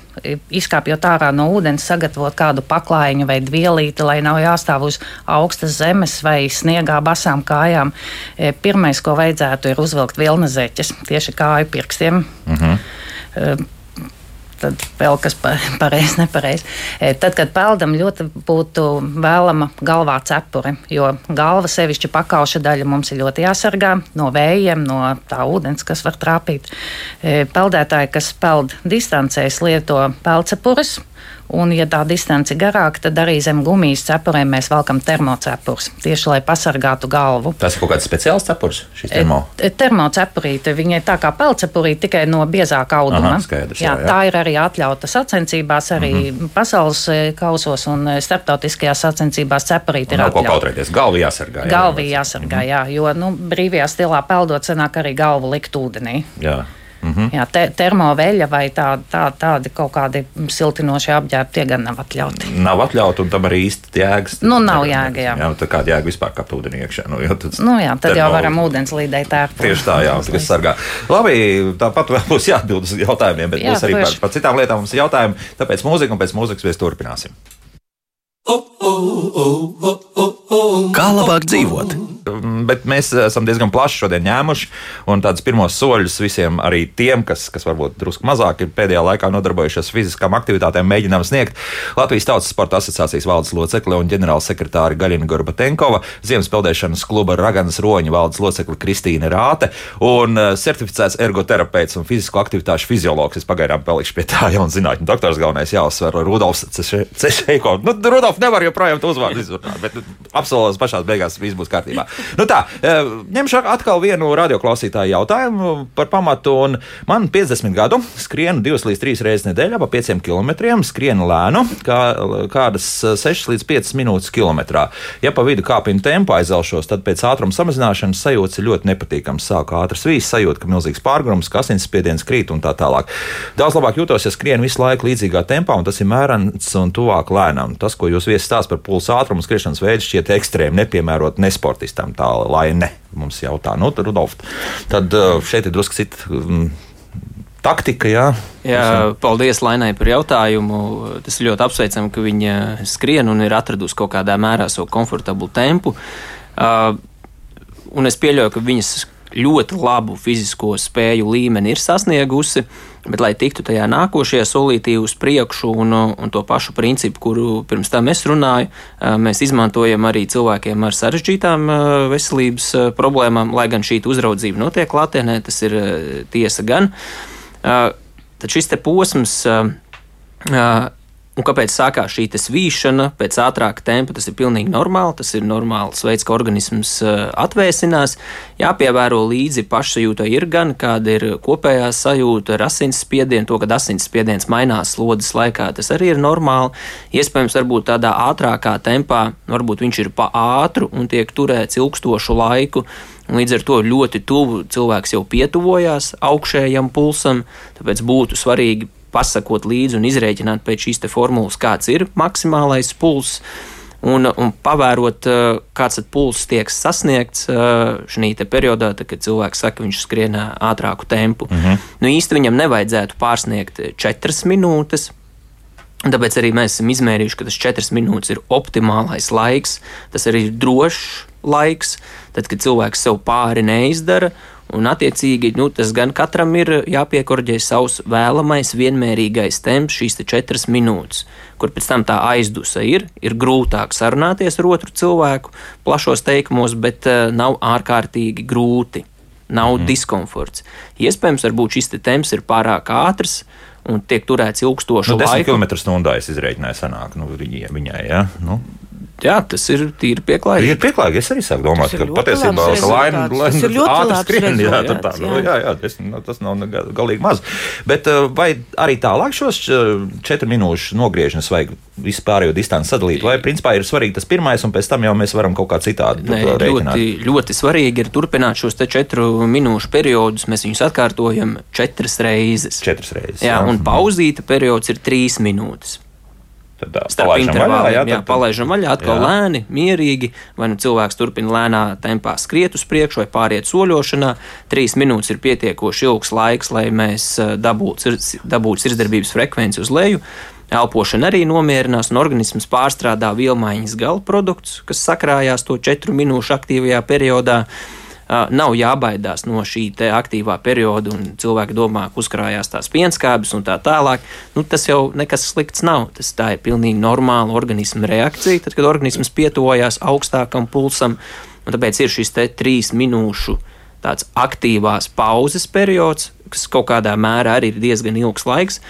Speaker 4: izkāpjot ārā no ūdens, sagatavot kādu paklājiņu vai vielīti, lai nav jāstāv uz augstas zemes vai sniegā basām kājām. Eh, pirmais, ko vajadzētu, ir uzvilkt vilnas zeķes tieši kāju pie pirkstiem. Mm -hmm. Tad vēl kas pareizi, nepareizi. Tad, kad peldam, ļoti būtu vēlama galvā cepure, jo galva, sevišķi pakauša daļa, mums ir ļoti jāsargā no vējiem, no tā ūdens, kas var trāpīt. Peldētāji, kas peld distancēs, lieto peldcepures Un, ja tā distance ir garāka, tad arī zem gumijas cepurēm mēs velkam termocepurus, tieši lai pasargātu galvu.
Speaker 1: Tas ir kaut kāds speciāls cepurs, šis termo?
Speaker 4: E, termocepurīte, viņa ir tā kā pelcepurīte, tikai no biezāka auduma.
Speaker 1: Aha, skaidrs, jā,
Speaker 4: jā, jā. Tā ir arī atļauta sacensībās, arī mm -hmm. pasaules e, kausos un e, starptautiskajās sacensībās cepurīte ir atļauta.
Speaker 1: Ko kautrēties? Galva jāsargā.
Speaker 4: Jā, galva jāsargā, mm -hmm. jā, jo nu, brīvajā stilā peldot sanāk arī galvu likt ūdenī.
Speaker 1: Jā. Mm -hmm. Jā,
Speaker 4: te, termoveļa vai tā, tā, tādi kaut kādi siltinoši apģērbi, tie gan nav atļauti.
Speaker 1: Nav atļauti, un tam arī īsti jēgas.
Speaker 4: Nu, nav jēga, jā.
Speaker 1: jā tad kāda jēga vispār kāpt ūdenī iekšā? Nu,
Speaker 4: jo, tad, nu, jā, tad termo... jau varam ūdens līdēt tērpu.
Speaker 1: Tieši tā, jā, tas sargā. Labi, tāpat vēl būs jāatbild uz jautājumiem, bet jā, būs arī par, par citām lietām mums jautājumi. Tāpēc mūzika un pēc mūzikas mēs turpināsim. Kā labāk dzīvot? Mm, bet mēs esam diezgan plaši šodien ņēmuši, un tādus pirmos soļus visiem arī tiem, kas, kas varbūt drusku mazāk ir pēdējā laikā nodarbojušies fiziskām aktivitātēm, mēģinām sniegt Latvijas Tautas Sporta asociācijas valdes locekle un ģenerālsekretāra Gaļina Gorbatenkova, Ziemas peldēšanas kluba Raganas roņa valdes locekle Kristīna Rāte un eh, certificēts ergoterapeits un fizisko aktivitāšu fiziologs. Es pagaidām palikšu pie tā, jau zinātņu doktors galvenais jāuzsver Rudolfs Cešeiko. Nu, Rudolf nevar joprojām to uzvārdu izrunāt, bet absolūti pašā beigās viss būs kārtībā. Nu tā, ņemšu atkal vienu radioklausītāju jautājumu par pamatu. Man 50 gadu skrienu 2 līdz 3 reizes nedēļā pa 5 km, skrienu lēnu, kā, kādas 6 līdz 5 minūtes kilometrā. Ja pa vidu kāpinu tempu aizelšos, tad pēc ātruma samazināšanas sajūta ir ļoti nepatīkama. Sāku ātras vīzes sajūta, ka milzīgs pārgrums, ka asinsspiediens krīt un tā tālāk. Daudz labāk jūtos, ja skrienu visu laiku līdzīgā tempā, un tas ir mērens un tuvāk lēnām. Tas, ko jūs viesis stāstāt par pulsu ātrumu, skriešanas veidu, šķiet ekstrēmi nepiemērot nesportistam. Tā lai ne mums jautā, nu, Rudolf, tad uh, šeit ir drusku cita. Um, taktika. Jā,
Speaker 3: jā paldies Lainai par jautājumu. Tas ir ļoti apsveicami, ka viņa skrien un ir atradusi kaut kādā mērā savu komfortablu tempu. Uh, un es pieļauju, ka viņas ļoti labu fizisko spēju līmeni ir sasniegusi, bet, lai tiktu tajā nākošajā solītī uz priekšu un, un to pašu principu, kuru pirms tam es runāju, mēs izmantojam arī cilvēkiem ar sarežģītām veselības problēmām, lai gan šī uzraudzība notiek klātienē, tas ir tiesa gan. Tad šis posms Un kāpēc sākās šī svīšana pēc ātrāka tempa? Tas ir pilnīgi normāli. Tas ir normāls veids, kā organisms uh, atvēsinās. Jāpievēro līdzi pašsajūtai ir gan kāda ir kopējā sajūta ar asinsspiedienu, to, ka asinsspiediens mainās slodzes laikā. Tas arī ir normāli. Iespējams, varbūt tādā ātrākā tempā, varbūt viņš ir pa ātru un tiek turēts ilgstošu laiku. Līdz ar to ļoti tuvu cilvēks jau pietuvojās augšējam pulsam, tāpēc būtu svarīgi pasakot līdzi un izrēķināt pēc šīs formulas, kāds ir maksimālais pulss. Un, un pavērot, eh, kāds pulss tiek sasniegts eh, šajā periodā, tad, kad cilvēks saka, ka viņš skrien ātrāku tempu. Mm -hmm. nu, īsti viņam nevajadzētu pārsniegt 4 minūtes, Tāpēc arī mēs esam izmērījuši, ka tas 4 minūtes ir optimālais laiks. Tas arī ir drošs laiks, tad, kad cilvēks sev pāri neizdara Un, attiecīgi, nu, tas gan katram ir jāpiekorģē savs vēlamais, vienmērīgais temps, šīs četras minūtes, kur pēc tam tā aizdusa ir. Ir grūtāk sarunāties ar otru cilvēku plašos teikumos, bet uh, nav ārkārtīgi grūti. Nav mm. diskomforts. Iespējams, varbūt šis te temps ir pārāk ātrs, un tiek turēts ilgstoši.
Speaker 1: Nu, 10 km/h es izreikināju, sanāk, nu, viņai, viņai ja? nu,
Speaker 3: Jā, tas ir tīri pieklājīgi.
Speaker 1: Ir pieklājīgi. Es arī sāku domāt, ka patiesībā laina ir ātri skrien. Jā, jā, tā, jā. Nu, jā, jā tas, nu, tas nav galīgi maz. Bet uh, vai arī tālāk šos uh, četru minūšu nogriežņus vajag vispārējo distanci sadalīt, vai principā ir svarīgi tas pirmais, un pēc tam jau mēs varam kaut kā citādi
Speaker 3: Nē, ļoti, ļoti svarīgi ir turpināt šos četru minūšu periodus. Mēs viņus atkārtojam četras reizes.
Speaker 1: Četras reizes.
Speaker 3: Jā, jā. un pauzīta periods ir trīs minūtes. Tad uh, intervāliem vaļā, jā, jā, tad, palaižam vaļā atkal jā. lēni, mierīgi. Vai nu cilvēks turpina lēnā tempā skriet uz priekšu vai pāriet soļošanā. Trīs minūtes ir pietiekoši ilgs laiks, lai mēs dabūtu dabūt sirdsdarbības frekvenci uz leju. Elpošana arī nomierinās, un organisms pārstrādā vielmaiņas gala produktus, kas sakrājās to četru minūšu aktīvajā periodā. Uh, nav jābaidās no šī aktīvā perioda, un cilvēki domā, ka uzkrājās tās pienskābes un tā tālāk. Nu, tas jau nekas slikts nav. Tas tā ir pilnīgi normāla organisma reakcija, tad, kad organisms pietuvojās augstākam pulsam, tāpēc ir šis trīs minūšu tāds aktīvās pauzes periods, kas kaut kādā mērā arī ir diezgan ilgs laiks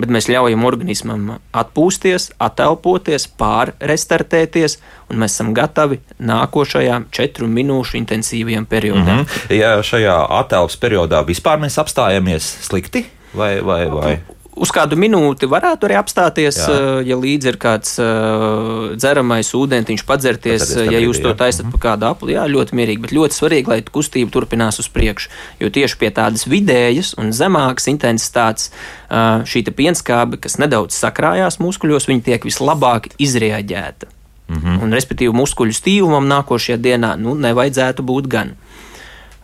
Speaker 3: bet mēs ļaujam organismam atpūsties, atelpoties, pārrestartēties, un mēs esam gatavi nākošajām četru minūšu intensīvajam periodam. Mm
Speaker 1: -hmm. Ja šajā atelpas periodā vispār mēs apstājamies slikti vai, vai, vai?
Speaker 3: Uz kādu minūti varētu arī apstāties, jā. Eh, ja līdzi ir kāds uh, dzeramais ūdentiņš, padzerties, ja jūs to taisat pa kādu apli. Jā, ļoti mierīgi, bet ļoti svarīgi, lai kustība turpinās uz priekšu. Jo tieši pie tādas vidējas un zemākas intensitātes uh, šī pienskābe, kas nedaudz sakrājās muskuļos, viņi tiek vislabāk izrēģēta. Mm -hmm. Un, respektīvi, muskuļu stīvumam nākošajā dienā nu, nevajadzētu būt gan.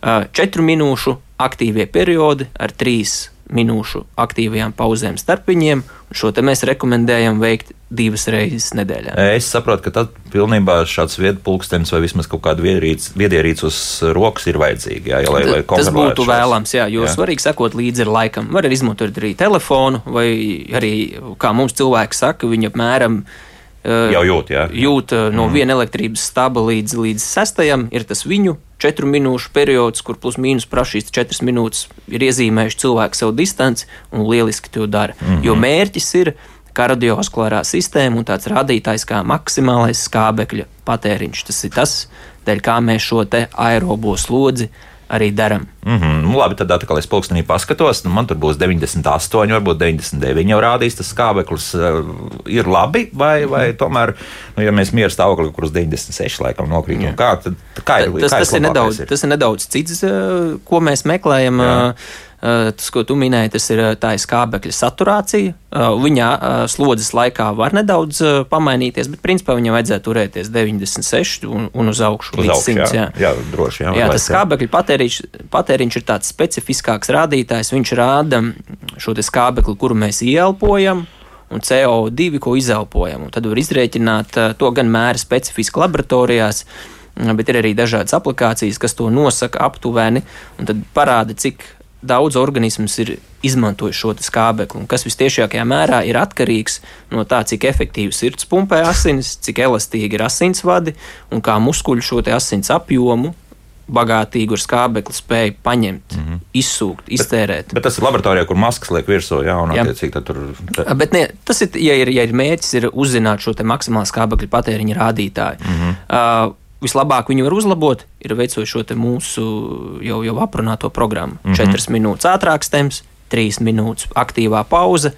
Speaker 3: Uh, četru minūšu aktīvie periodi ar trīs minūšu aktīvajām pauzēm starp viņiem. Šo mēs rekomendējam veikt divas reizes nedēļā.
Speaker 1: Es saprotu, ka tad pilnībā šāds viedpulkstenis vai vismaz kaut kāda viedierīce uz rokas ir vajadzīga. Jā, lai, lai
Speaker 3: tas būtu šos. vēlams, jā, jo jā. svarīgi sekot līdzi ar laikam. Var arī izmantot arī telefonu, vai arī, kā mums cilvēki saka, viņi apmēram
Speaker 1: jau jūt, jā.
Speaker 3: jūt no mm. viena elektrības staba līdz, līdz sestajam, ir tas viņu četru minūšu periods, kur plus mīnus prasīs četras minūtes, ir iezīmējuši cilvēku savu distanci un lieliski to dara. Mm -hmm. Jo mērķis ir kardiovaskulārā sistēma un tāds rādītājs kā maksimālais skābekļa patēriņš. Tas ir tas, dēļ kā mēs šo aerobo slodzi arī darām.
Speaker 1: Mm -hmm. nu, labi, tad atkal es pulkstenī paskatos, nu, man tur būs 98, varbūt 99 jau rādīs tas skābeklis. Uh, ir labi, vai, vai tomēr, nu, ja mēs mieru stāvokli, kur uz 96 laikam nokrīt, nu, kā, tad, kā ir?
Speaker 3: Tas,
Speaker 1: kā
Speaker 3: tas, ir nedaudz, ir? tas ir nedaudz cits, uh, ko mēs meklējam. Jā. Eh, tas, ko tu minēji, tas ir eh, tā skābekļa saturācija. Eh, viņa slodzes laikā var nedaudz pamainīties, bet principā viņam vajadzētu turēties 96 un, un uz augšu
Speaker 1: uz
Speaker 3: līdz
Speaker 1: augšu,
Speaker 3: 100.
Speaker 1: Jā, jā, droši. Jā,
Speaker 3: jā tas skābekļa patēriņš, patēriņš ir tāds specifiskāks rādītājs. Viņš rāda šo skābekli, kuru mēs ieelpojam un CO2, ko izelpojam. Un tad var izrēķināt, to gan mēra specifiski laboratorijās, bet ir arī dažādas aplikācijas, kas to nosaka aptuveni, un tad parāda, cik daudz organisms ir izmantojis šo skābekli, un kas visciešākajā mērā ir atkarīgs no tā, cik efektīvi sirds pumpē asinis, cik elastīgi ir asinsvadi un kā muskuļi šo asins apjomu bagātīgu ar skābekli spēju paņemt, mm -hmm. izsūkt, iztērēt.
Speaker 1: Bet, bet tas ir laboratorijā, kur maskas liek virsū, un jā. attiecīgi tur.
Speaker 3: Te... Bet ne, tas ir, ja ir, ja ir mērķis, ir uzzināt šo maksimālo skābekļa patēriņa rādītāju. Mm -hmm. uh, vislabāk viņu var uzlabot, ir veicot šo mūsu jau, jau aprunāto programmu. Mm -hmm. Četras minūtes ātrāks temps, trīs minūtes aktīvā pauze.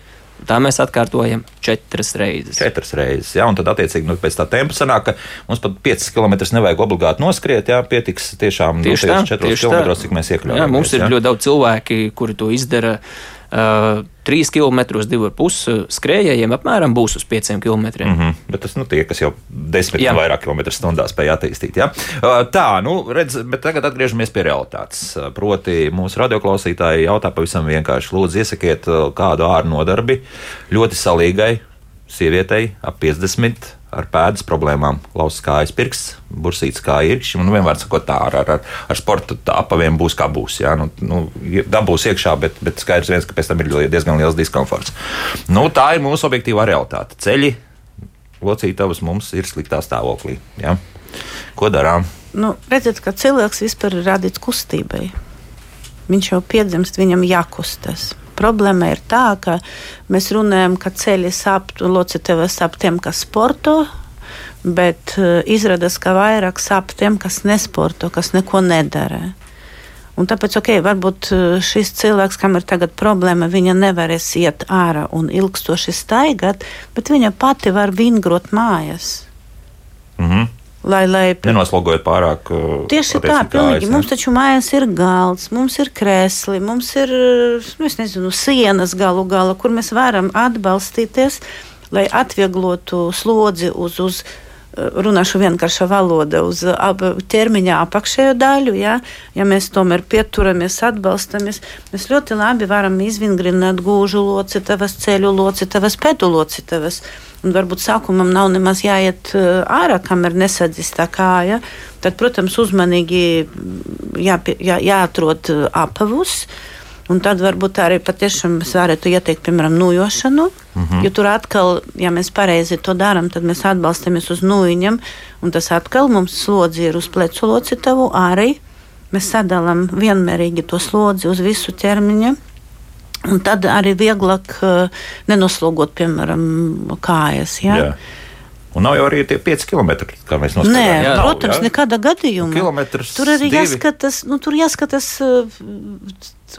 Speaker 3: Tā mēs atkārtojam četras reizes.
Speaker 1: Četras reizes, jā, un tad, attiecīgi, nu, pēc tā tempa sanāk, ka mums pat 5 km nevajag obligāti noskriet, jā, pietiks tiešām
Speaker 3: tieši nu,
Speaker 1: 4 km, cik mēs iekļāvāmies. Jā,
Speaker 3: mums ir jā. ļoti daudz cilvēki, kuri to izdara. Uh, 3 km, 2,5 skrejējiem apmēram būs uz 5 km. Mm
Speaker 1: -hmm. Bet tas nu, tie, kas jau 10 vai vairāk km stundā spēj attīstīt. Ja? Tā, nu, redz, bet tagad atgriežamies pie realitātes. Proti, mūsu radioklausītāji jautā pavisam vienkārši: Lūdzu, iesakiet kādu ārnu nodarbi ļoti salīgai sievietei ap 50 ar pēdas problēmām, lauzas kājas pirksts, bursīts kā īrkšķi. Nu, vienmēr sakot, tā ar, ar, ar sporta apaviem būs kā būs. Jā, nu, nu, dabūs iekšā, bet, bet skaidrs viens, ka pēc tam ir diezgan liels diskomforts. Nu, tā ir mūsu objektīvā realitāte. Ceļi, locītavas mums ir sliktā stāvoklī. Jā. Ko darām?
Speaker 2: Nu, redziet, ka cilvēks vispār ir radīts kustībai. Viņš jau piedzimst, viņam jākustas. Problēma ir tā, ka mēs runājam, ka ceļi sāp un locekļi sāp tiem, kas sporto. Bet uh, izrādās, ka vairāk sāp tiem, kas nesporto, kas neko nedara. Un tāpēc, ok, varbūt uh, šis cilvēks, kam ir tagad problēma, viņa nevarēs iet ārā un ilgstoši staigāt, bet viņa pati var vingrot mājās.
Speaker 1: Mm -hmm.
Speaker 2: Lai, lai...
Speaker 1: Nenoslogojot pārāk.
Speaker 2: Uh, Tieši tā, pilnīgi. Mums taču mājās ir galds, mums ir krēsli, mums ir nu, nezinu, sienas galu galā, kur mēs varam atbalstīties, lai atvieglotu slodzi uz. uz runāšu vienkārša valoda uz ap, ķermeņa apakšējo daļu. Ja, ja mēs tomēr pieturamies, atbalstamies, mēs ļoti labi varam izvingrināt gūžu locekavas, ceļu locekavas, pēdu locekavas. Un varbūt sākumam nav nemaz jāiet ārā, kamēr nesadzis tā kāja. Tad, protams, uzmanīgi jā, jā, jāatrod apavus. Uh, Un tad varbūt arī patiešām es varētu ieteikt, piemēram, nujošanu. Mm -hmm. Jo tur atkal, ja mēs pareizi to darām, tad mēs atbalstamies uz nujiņiem. Un tas atkal mums slodzi ir uz plecu locītavu arī. Mēs sadalām vienmērīgi to slodzi uz visu ķermeņa. Un tad arī vieglāk uh, nenoslogot, piemēram, kājas. Ja? Jā.
Speaker 1: Un nav jau arī tie 5 km, kā mēs noskaidrojam.
Speaker 2: Nē, jā, nav, protams, jā? nekāda gadījuma.
Speaker 1: Kilometrs
Speaker 2: tur arī divi. jāskatās, nu, tur jāskatās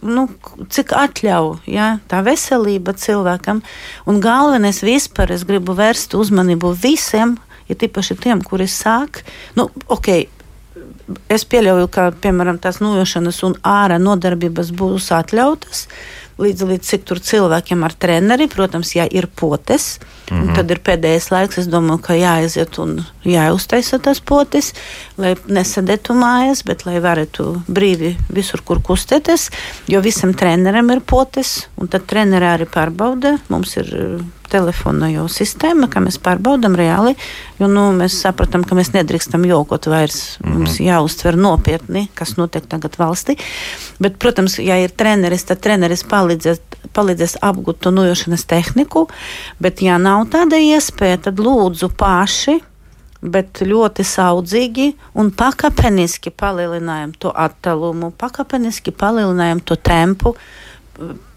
Speaker 2: nu, cik atļauj ja, tā veselība cilvēkam. Un galvenais vispār es gribu vērst uzmanību visiem, ja tīpaši tiem, kuri sāk. Nu, okay, Es pieļauju, ka piemēram tās nojošanas un ārā nodarbības būs atļautas līdz, līdz cik tur cilvēkiem ar treneri, protams, ja ir potes, mm -hmm. tad ir pēdējais laiks, es domāju, ka jāaiziet un jāuztaisa tas potes, lai nesadētu mājas, bet lai varētu brīvi visur, kur kustēties, jo visam trenerim ir potes, un tad treneri arī pārbauda. Mums ir telefona jau sistēma, kā mēs pārbaudām reāli. Jo nu, mēs sapratām, ka mēs nedrīkstam jokot vairs. Mm -hmm. Mums jāuztver nopietni, kas notiek tagad valstī. Bet, protams, ja ir treneris, tad treneris palīdzēs, palīdzēs apgūt to nojošanas tehniku. Bet, ja nav tāda iespēja, tad lūdzu paši bet ļoti saudzīgi un pakāpeniski palielinājam to attālumu, pakāpeniski palielinājam to tempu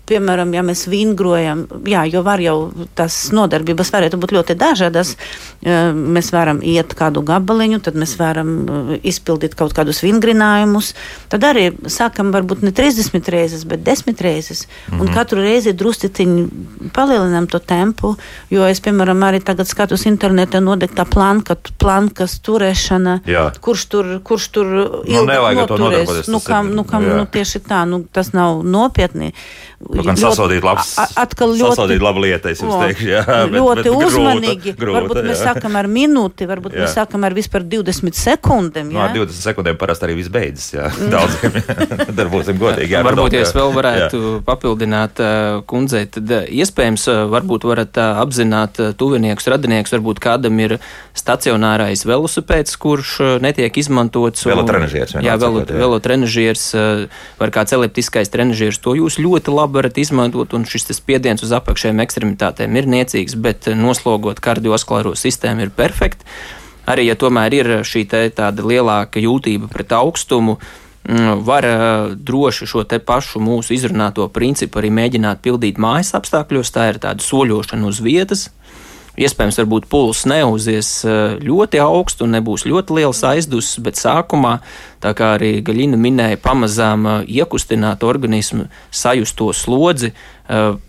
Speaker 2: piemēram, ja mēs vingrojam, jā, jo var jau tas nodarbības varētu būt ļoti dažādas. Mēs varam iet kādu gabaliņu, tad mēs varam izpildīt kaut kādus vingrinājumus. Tad arī sākam varbūt ne 30 reizes, bet 10 reizes. Mm -hmm. Un mhm. katru reizi drusciņi palielinām to tempu, jo es, piemēram, arī tagad skatos internetā nodegtā planka, plankas turēšana, jā. kurš tur, kurš tur
Speaker 1: nu, ilgi nu, noturēs.
Speaker 2: Nu, kam, nu, kam, nu, tieši tā, nu, tas nav nopietni.
Speaker 1: Nu, gan sasodīt labs, atkal ļoti, sasodīt labu lietu, es jums teikšu, jā.
Speaker 2: Bet, ļoti bet uzmanīgi. Grūta, grūta, varbūt jā. mēs sākam ar minūti, varbūt jā. mēs sākam ar vispār 20 sekundēm.
Speaker 1: Jā? No, ar 20 sekundēm parasti arī viss beidzas, jā. Mm. Daudziem, tad būsim godīgi. Jā,
Speaker 3: varbūt, ja es vēl varētu jā. papildināt uh, kundzei, tad uh, iespējams uh, varbūt varat apzināt tuviniekus, radiniekus, varbūt kādam ir stacionārais velosipēds, kurš netiek izmantots.
Speaker 1: Velotrenažieris.
Speaker 3: Jā, velotrenažieris, var kāds eliptiskais trenažieris, to jūs ļoti labi varat izmantot, un šis spiediens uz apakšējiem ekstremitātēm ir niecīgs, bet noslogot kardiovaskulāro sistēmu ir perfekti. Arī, ja tomēr ir šī tāda lielāka jūtība pret augstumu, mm, var droši šo te pašu mūsu izrunāto principu arī mēģināt pildīt mājas apstākļos. Tā ir tāda soļošana uz vietas, Iespējams, varbūt pulss neuzies ļoti augstu un nebūs ļoti liels aizdusis, bet sākumā, tā kā arī Gaļina minēja, pamazām iekustināt organismu, sajust to slodzi,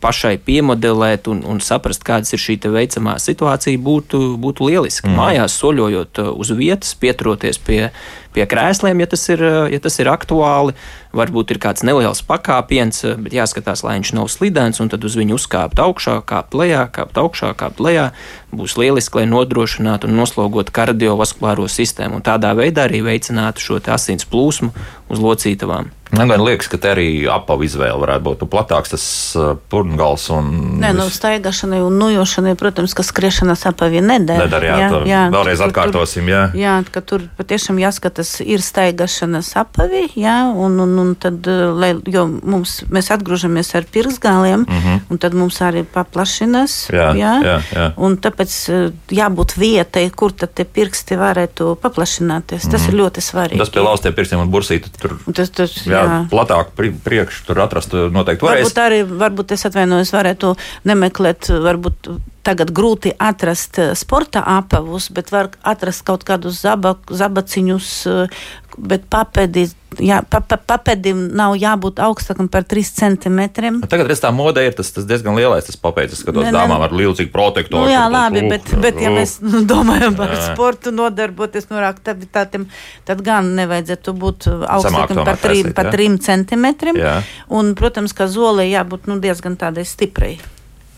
Speaker 3: pašai piemodelēt un, un saprast, kāda ir šī veicamā situācija, būtu, būtu lieliski. Mm. Mājās soļojot uz vietas, pieturoties pie, pie krēsliem, ja tas ir, ja tas ir aktuāli, varbūt ir kāds neliels pakāpiens, bet jāskatās, lai viņš nav slidens, un tad uz viņu uzkāpt augšā, kāpt lejā, kāpt augšā, kāpt lejā. Būs lieliski, lai nodrošinātu un noslogotu kardiovaskulāro sistēmu un tādā veidā arī veicinātu šo asins plūsmu uz locītavām.
Speaker 1: Man gan liekas, ka te arī apavu izvēle varētu būt nu, platāks tas uh, purngals. Un...
Speaker 2: Nē, nu, staigāšanai un nujošanai, protams, ka skriešanas apavi nedara.
Speaker 1: Nedara, jā, jā, jā vēlreiz atkārtosim,
Speaker 2: tur, jā. Jā, ka tur patiešām jāskatās, ir staigāšanas apavi, jā, un, un, un tad, uh, lai, jo mums, mēs atgrūžamies ar pirksgāliem, mm -hmm. un tad mums arī paplašinas, jā, jā, jā, jā. un tāpēc uh, jābūt vietai, kur tad tie pirksti varētu paplašināties. Tas mm -hmm. ir ļoti svarīgi.
Speaker 1: Tas pie laustiem pirkstiem un bursīti tur. Tas, tas, jā, jā. platāk priekš tur atrast noteikti
Speaker 2: varēs. Varbūt arī, varbūt es atvainojos, varētu nemeklēt, varbūt tagad grūti atrast eh, sporta apavus, bet var atrast kaut kādus zaba, zabaciņus, eh, bet papēdi, jā, pa, pa, papēdim nav jābūt augstākam par 3 centimetriem.
Speaker 1: Nu, tagad redz, tā mode ir tas, tas diezgan lielais, tas papēdis, es skatos dāmām ar līdzīgu protektoru.
Speaker 2: Nu, jā, labi, uh, bet, bet ja mēs nu, domājam par sportu nodarboties no aktivitātēm, tad gan nevajadzētu būt augstākam par 3 centimetriem. Jā. Un, protams, ka zolē jābūt nu, diezgan tādai stiprai.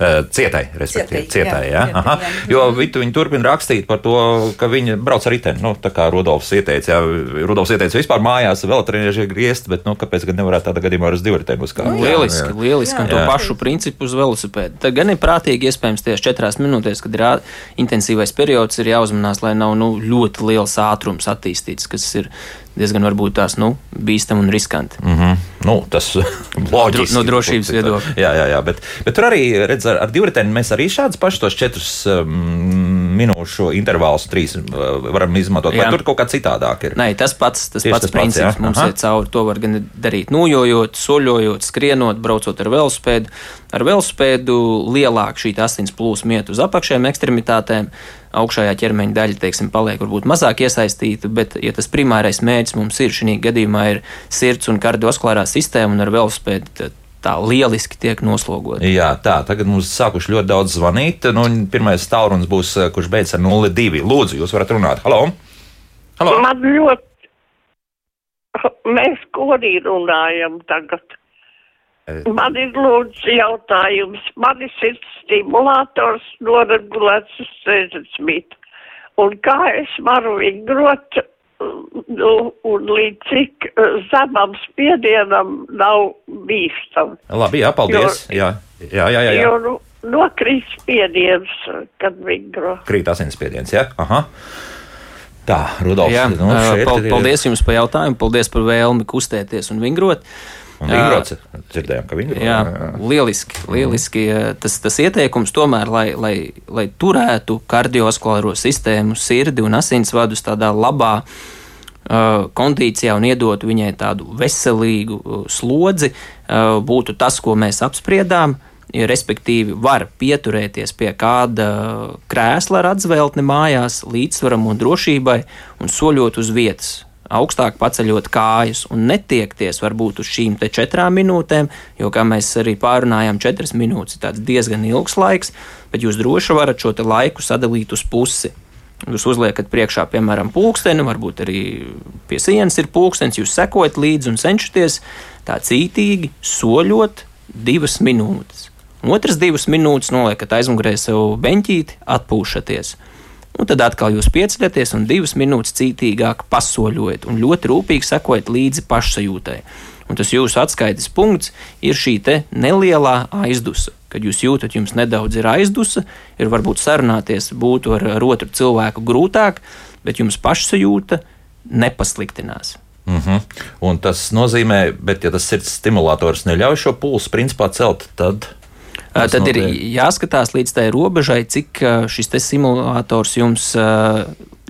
Speaker 1: Eh, cietai, respektīvi, cietai. Jā, jā, jā, jā. Jo viņa turpina rakstīt par to, ka viņa brauc ar riteni. Nu, tā kā Rudolfs ieteica, jā, Rudolfs ieteica vispār mājās vēl treniņš griezt, bet nu, kāpēc gan nevarētu tādā gadījumā ar uz divritēm uzkāpt?
Speaker 3: Nu, lieliski, jā. lieliski, jā, un to jā. pašu principu uz velosipēdu. Tad gan ir prātīgi, iespējams, tieši četrās minūtēs, kad ir intensīvais periods, ir jāuzmanās, lai nav nu, ļoti liels ātrums attīstīts, kas ir diezgan varbūt tās nu, bīstami un riskanti.
Speaker 1: Mm -hmm. nu, tas loģiski.
Speaker 3: No drošības viedokļa.
Speaker 1: Jā, jā, jā, bet, bet tur arī redz, ar, ar divritēnu mēs arī šādus pašus tos četrus um, minūšu intervālus, trīs uh, varam izmantot. Jā. Vai tur kaut kā citādāk ir?
Speaker 3: Nē, tas pats, tas Tieši pats tas princips pats, mums ir cauri. To var gan darīt nojojot, soļojot, skrienot, braucot ar velospēdu. Ar velospēdu lielāk šī asins plūsma iet uz apakšējām ekstremitātēm augšējā ķermeņa daļa, teiksim, paliek varbūt mazāk iesaistīta, bet, ja tas primārais mērķis mums ir šī gadījumā ir sirds un kardiovaskulārā sistēma un ar velospēdu, tā lieliski tiek noslogota.
Speaker 1: Jā, tā, tagad mums sākuši ļoti daudz zvanīt. Nu, pirmais tālrunis būs, eh, kurš beidzas ar 02. Lūdzu, jūs varat runāt. Halo!
Speaker 7: Halo. Man ļoti. Mēs kodī runājam tagad. Man ir lūdzu jautājums. Man ir sirds stimulators noregulēts uz 60. Un kā es varu vingrot, nu, un līdz cik uh, zemam spiedienam nav bīstam.
Speaker 1: Labi, jā, paldies. Jo, jā, jā, jā. jā, jā.
Speaker 7: Jo, nu, nokrīt spiediens, kad vingro.
Speaker 1: Krīt asinsspiediens, jā? Aha. Tā, Rudolf, jā,
Speaker 3: nu, paldies jums par jautājumu, paldies par vēlmi kustēties un vingrot. Uh,
Speaker 1: vingrots, dzirdējām, ka vingrots.
Speaker 3: Jā, jā, lieliski, lieliski. Tas, tas ieteikums tomēr, lai, lai, lai turētu kardiovaskulāro sistēmu, sirdi un asinsvadus tādā labā kondīcijā un iedotu viņai tādu veselīgu slodzi, būtu tas, ko mēs apspriedām. Respektīvi, var pieturēties pie kāda krēsla ar atzveltni mājās, līdzsvaram un drošībai un soļot uz vietas, augstāk paceļot kājas un netiekties varbūt uz šīm četrām minūtēm, jo, kā mēs arī pārunājām, četras minūtes ir diezgan ilgs laiks, bet jūs droši varat šo laiku sadalīt uz pusi. Jūs uzliekat priekšā, piemēram, pulksteni, varbūt arī pie sienas ir pulkstenis, jūs sekojat līdzi un cenšaties tā cītīgi soļot divas minūtes. Otras divas minūtes noliekat aizmugurē sev beņķīti, atpūšaties. Un tad atkal jūs pieceļaties un divas minūtes cītīgāk pasoļojat un ļoti rūpīgi sekojat līdzi pašsajūtai. Un tas jūsu atskaites punkts ir šī nelielā aizdusa kad jūs jūtat, jums nedaudz ir aizdusa, ir varbūt sarunāties būtu ar, ar otru cilvēku grūtāk, bet jums pašsajūta nepasliktinās.
Speaker 1: Mm -hmm. Un tas nozīmē, bet ja tas sirds stimulators neļauj šo pulsu principā celt, tad.
Speaker 3: Tas tad notiek? ir jāskatās līdz tai robežai, cik šis simulators jums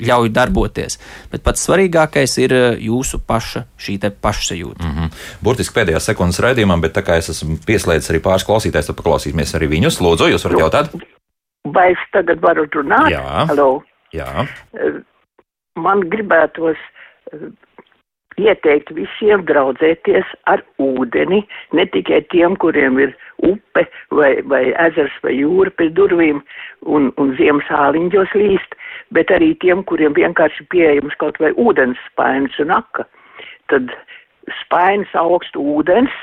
Speaker 3: ļauj darboties. Bet pats svarīgākais ir jūsu paša šī pašsajūta. Mm -hmm.
Speaker 1: Burtiski pēdējā sekundes raidījumā, bet tā kā es esmu pieslēdzis arī pāris klausītājus, tad paklausīsimies arī viņus. Lūdzu, jūs varat jautāt?
Speaker 7: Vai es tagad varu runāt?
Speaker 1: Jā.
Speaker 7: Hello.
Speaker 1: Jā.
Speaker 7: Man gribētos ieteikt visiem draudzēties ar ūdeni, ne tikai tiem, kuriem ir upe vai, vai ezers vai jūra pie durvīm un, un ziemas āliņģos līst, bet arī tiem, kuriem vienkārši pieejams kaut vai ūdens spainis un aka. Tad spainis augstu ūdens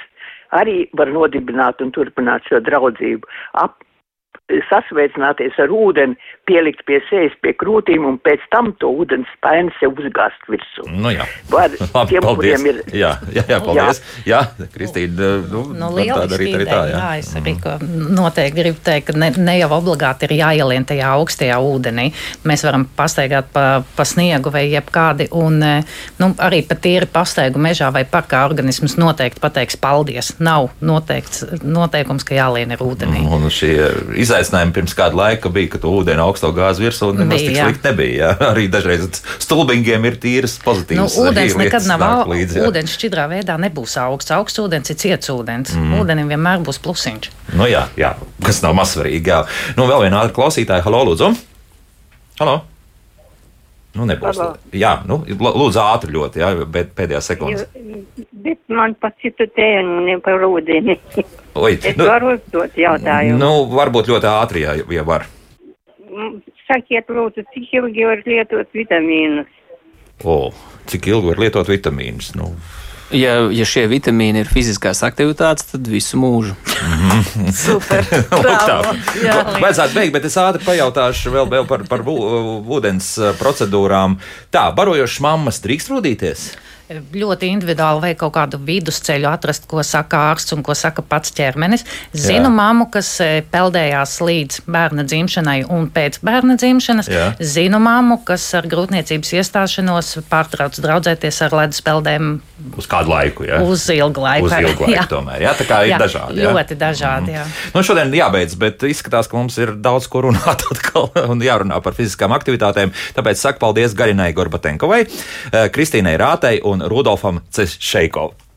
Speaker 7: arī var nodibināt un turpināt šo draudzību. Ap, sasveicināties ar ūdeni, pielikt pie sejas, pie krūtīm un pēc tam to ūdens spēni sev uzgāzt virsū.
Speaker 1: Nu jā,
Speaker 7: Var, Labi, tiem, paldies. Ir...
Speaker 1: Jā, jā, jā, paldies. Jā, jā Kristīna, nu,
Speaker 4: nu tāda arī tā ir tā. Jā, jā es arī mm. noteikti gribu teikt, ka ne, ne jau obligāti ir jāielien tajā augstajā ūdenī. Mēs varam pastaigāt pa, pa sniegu vai jebkādi, un nu, arī pat tīri pastaigu mežā vai parkā organisms noteikti pateiks paldies. Nav noteikts, noteikums, ka jālien ir ūdenī.
Speaker 1: Un šie izaicinājumi izaicinājumi pirms kāda laika bija, ka tu ūdeni augsto gāzi virsū un nemaz tik slikti nebija. Jā. Arī dažreiz stulbingiem ir tīras pozitīvas.
Speaker 4: Nu, ūdens nekad nav augsts. Ūdens šķidrā veidā nebūs augsts. Augsts ūdens ir ciets ūdens. Mm. Ūdenim vienmēr būs plusiņš.
Speaker 1: Nu jā, jā, kas nav mazsvarīgi. Nu, vēl viena ātra klausītāja. Halo, lūdzu! Halo! Nu, nebūs. Halo. Jā, nu, lūdzu, ātri ļoti, jā, bet pēdējā sekundē.
Speaker 8: Bet man par citu tēmu, ne par ūdeni.
Speaker 1: Oi,
Speaker 8: es nu, varu uzdot jautājumu.
Speaker 1: Nu, varbūt ļoti ātri, ja, ja var.
Speaker 8: Sakiet, lūdzu, cik ilgi var lietot vitamīnus?
Speaker 1: O, cik ilgi var lietot vitamīnus? Nu.
Speaker 3: Ja, ja šie vitamīni ir fiziskās aktivitātes, tad visu mūžu.
Speaker 2: Super. tā
Speaker 1: vajadzētu beigt, bet es ātri pajautāšu vēl, vēl par, par ūdens procedūrām. Tā, barojošas mammas drīkst rūdīties?
Speaker 4: Ļoti individuāli vai kaut kādu vidusceļu atrast, ko saka ārsts un ko saka pats ķermenis. Zinu Jā. mammu, kas e, peldējās līdz bērna dzimšanai un pēc bērna dzimšanas. Jā. Zinu mammu, kas ar grūtniecības iestāšanos pārtrauc draudzēties ar ledus peldēm.
Speaker 1: Uz kādu laiku, jā.
Speaker 4: Uz ilgu laiku.
Speaker 1: Uz ilgu laiku jā. tomēr, jā, tā kā ir jā, dažādi.
Speaker 4: Jā. Ļoti dažādi, jā.
Speaker 1: Mm. Nu, šodien jābeidz, bet izskatās, ka mums ir daudz ko runāt atkal un jārunā par fiziskām aktivitātēm. Tāpēc saku paldies Garinai Gorbatenkovai, e, Kristīnai Rātei un un Rudolfam Cešeikovam.